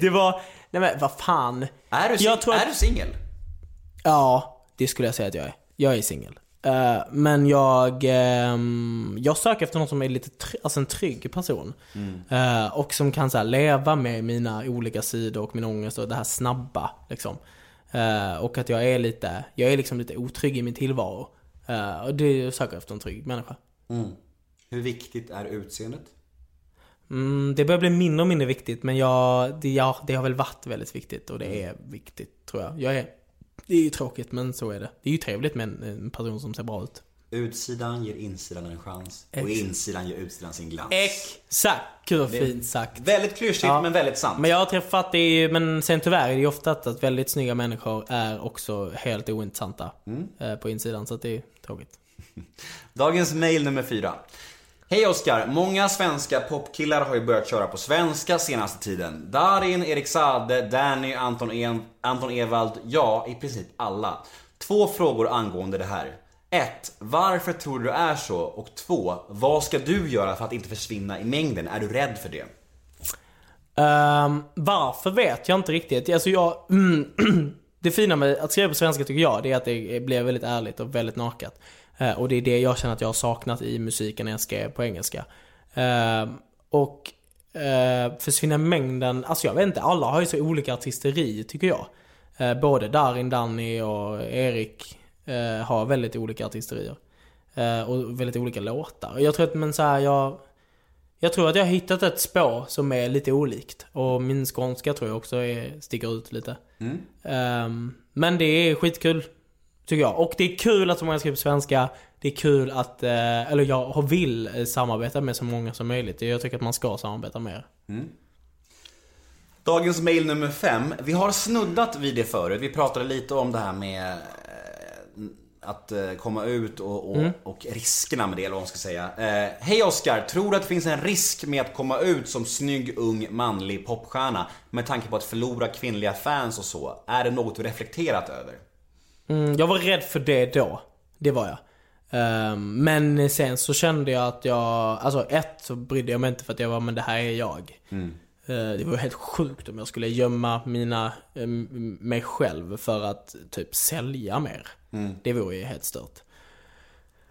Speaker 4: det var, nej men vad fan.
Speaker 3: Är du,
Speaker 4: tror att-
Speaker 3: du singel?
Speaker 4: Ja, det skulle jag säga att jag är. Jag är singel. Eh, men jag, ehm, jag söker efter någon som är lite try- alltså en trygg person. Eh, och som kan så här, leva med mina olika sidor och min ångest och det här snabba. Liksom. Eh, och att jag är lite, jag är liksom lite otrygg i min tillvaro. Och det jag söker efter en trygg människa.
Speaker 3: Hur viktigt är utseendet?
Speaker 4: Mm, det börjar bli mindre och mindre viktigt men jag, det, ja, det har väl varit väldigt viktigt och det är viktigt tror jag. jag är, det är ju tråkigt men så är det. Det är ju trevligt med en, en person som ser bra ut.
Speaker 3: Utsidan ger insidan en chans och
Speaker 4: Ex-
Speaker 3: insidan ger utsidan sin glans.
Speaker 4: Exakt! Vad fint sagt.
Speaker 3: Väldigt klyschigt
Speaker 4: Ja.
Speaker 3: men väldigt sant.
Speaker 4: Men jag har träffat det ju, men sen tyvärr är det ju ofta att, väldigt snygga människor är också helt ointressanta eh, på insidan så att det är tråkigt. <laughs>
Speaker 3: Dagens mail nummer fyra. Hej Oskar! Många svenska popkillar har ju börjat köra på svenska senaste tiden. Darin, Erik Sade, Danny, Anton, en- Anton Ewald, ja, i princip alla. Två frågor angående det här. 1. Varför tror du det är så? Och 2. Vad ska du göra för att inte försvinna i mängden? Är du rädd för det?
Speaker 4: Um, varför vet jag inte riktigt. Alltså jag, <clears throat> det fina med att skriva på svenska tycker jag, det är att det blir väldigt ärligt och väldigt naket. Eh, och det är det jag känner att jag har saknat i musiken när jag skrev på engelska. Eh, och eh, försvinner mängden, alltså jag vet inte, alla har ju så olika artisteri tycker jag. Både Darin, Danny och Erik har väldigt olika artisterier. Och väldigt olika låtar. Jag tror att, men så här, jag... Jag tror att jag har hittat ett spår som är lite olikt. Och min skånska tror jag också är, sticker ut lite. Ehm, men det är skitkul. Tycker jag. Och det är kul att så många skriver på svenska. Det är kul att, eh, eller jag vill eh, samarbeta med så många som möjligt. Jag tycker att man ska samarbeta mer.
Speaker 3: Dagens mail nummer fem. Vi har snuddat vid det förut. Vi pratade lite om det här med eh, att komma ut och, och, och riskerna med det, eller vad man ska säga. Eh, Hej Oskar, tror du att det finns en risk med att komma ut som snygg, ung, manlig popstjärna med tanke på att förlora kvinnliga fans och så? Är det något du reflekterat över?
Speaker 4: Mm, jag var rädd för det då. Det var jag. Ehm, men sen så kände jag att jag, alltså ett så brydde jag mig inte för att jag var men det här är jag. Eh, det var helt sjukt om jag skulle gömma mina, eh, mig själv för att typ sälja mer. Det vore ju helt stört.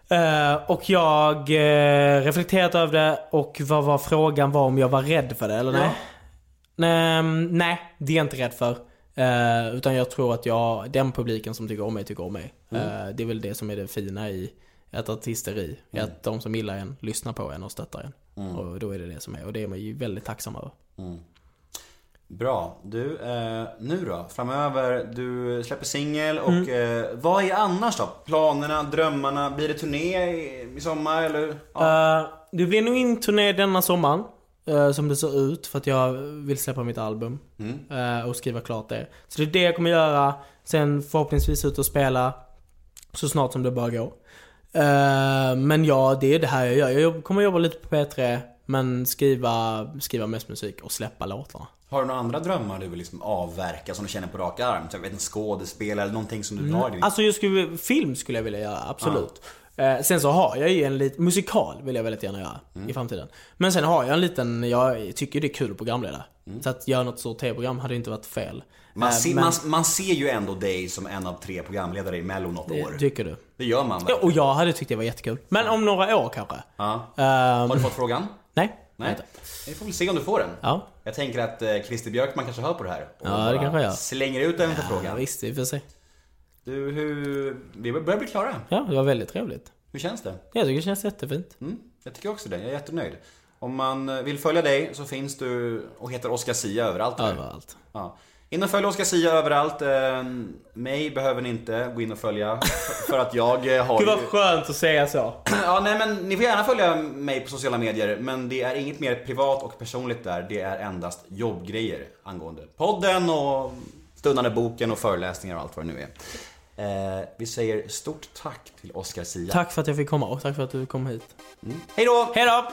Speaker 4: Eh, och jag uh, reflekterat över det och vad var frågan var om jag var rädd för det eller nej? Nej, nej, det är jag inte rädd för. Eh, utan jag tror att jag, den publiken som tycker om mig, tycker om mig. Eh, det är väl det som är det fina i ett artisteri. Att de som gillar en lyssnar på en och stöttar en. Och då är det det som är. Och det är man ju väldigt tacksam över.
Speaker 3: Bra. Du, eh, nu då? Framöver, du släpper singel och eh, vad är annars då? Planerna, drömmarna? Blir det turné i, i sommar eller? Ja.
Speaker 4: Eh, det blir nog in turné denna sommaren. Eh, som det ser ut för att jag vill släppa mitt album. eh, och skriva klart det. Så det är det jag kommer göra. Sen förhoppningsvis ut och spela så snart som det bara går. Eh, men ja, det är det här jag gör. Jag kommer jobba lite på P3. Men skriva, skriva mest musik och släppa låtarna.
Speaker 3: Har du några andra drömmar du vill liksom avverka som du känner på rak arm? Så jag vet en skådespelare eller någonting som du har i din...
Speaker 4: Alltså jag skulle, film skulle jag vilja göra, absolut. Eh, sen så har jag ju en liten, musikal vill jag väldigt gärna göra
Speaker 3: Mm.
Speaker 4: i framtiden. Men sen har jag en liten, jag tycker det är kul att programleda. Så att göra något stort tv-program hade inte varit fel.
Speaker 3: Mm. Man,
Speaker 4: Eh,
Speaker 3: ser,
Speaker 4: men-
Speaker 3: man, man ser ju ändå dig som en av tre programledare i mello något år.
Speaker 4: det, tycker du?
Speaker 3: Det gör man
Speaker 4: Ja,
Speaker 3: väl?
Speaker 4: och jag hade tyckt det var jättekul. Men om några år kanske?
Speaker 3: Ja.
Speaker 4: Ehm,
Speaker 3: Har du fått frågan?
Speaker 4: Nej.
Speaker 3: Nej.
Speaker 4: Inte.
Speaker 3: Vi får väl se om du får den.
Speaker 4: Ja.
Speaker 3: Jag tänker att eh, Christer Björkman kanske hör på det här. Och
Speaker 4: Ja, det kanske jag gör.
Speaker 3: Slänger ut den för
Speaker 4: Ja,
Speaker 3: frågan.
Speaker 4: visst, vi får se.
Speaker 3: Du, hur... Vi börjar bli klara.
Speaker 4: Ja, det var väldigt trevligt.
Speaker 3: Hur känns det?
Speaker 4: Jag tycker det känns jättefint.
Speaker 3: Mm, jag tycker också det. Jag är jättenöjd. Om man eh, vill följa dig så finns du och heter Oscar Sia överallt.
Speaker 4: Överallt.
Speaker 3: Ja. In och följ Oscar Sia överallt. Eh, mig behöver ni inte gå in och följa. <laughs> för- att jag eh, har
Speaker 4: Gud vad skönt att säga så. <clears throat>
Speaker 3: Ja, nej men ni får gärna följa mig på sociala medier. Men det är inget mer privat och personligt där. Det är endast jobbgrejer angående podden och stundande boken och föreläsningar och allt vad det nu är. Eh, vi säger stort tack till Oscar Sia.
Speaker 4: Tack för att jag fick komma och tack för att du kom hit. Mm.
Speaker 3: Hej då!
Speaker 4: Hej då!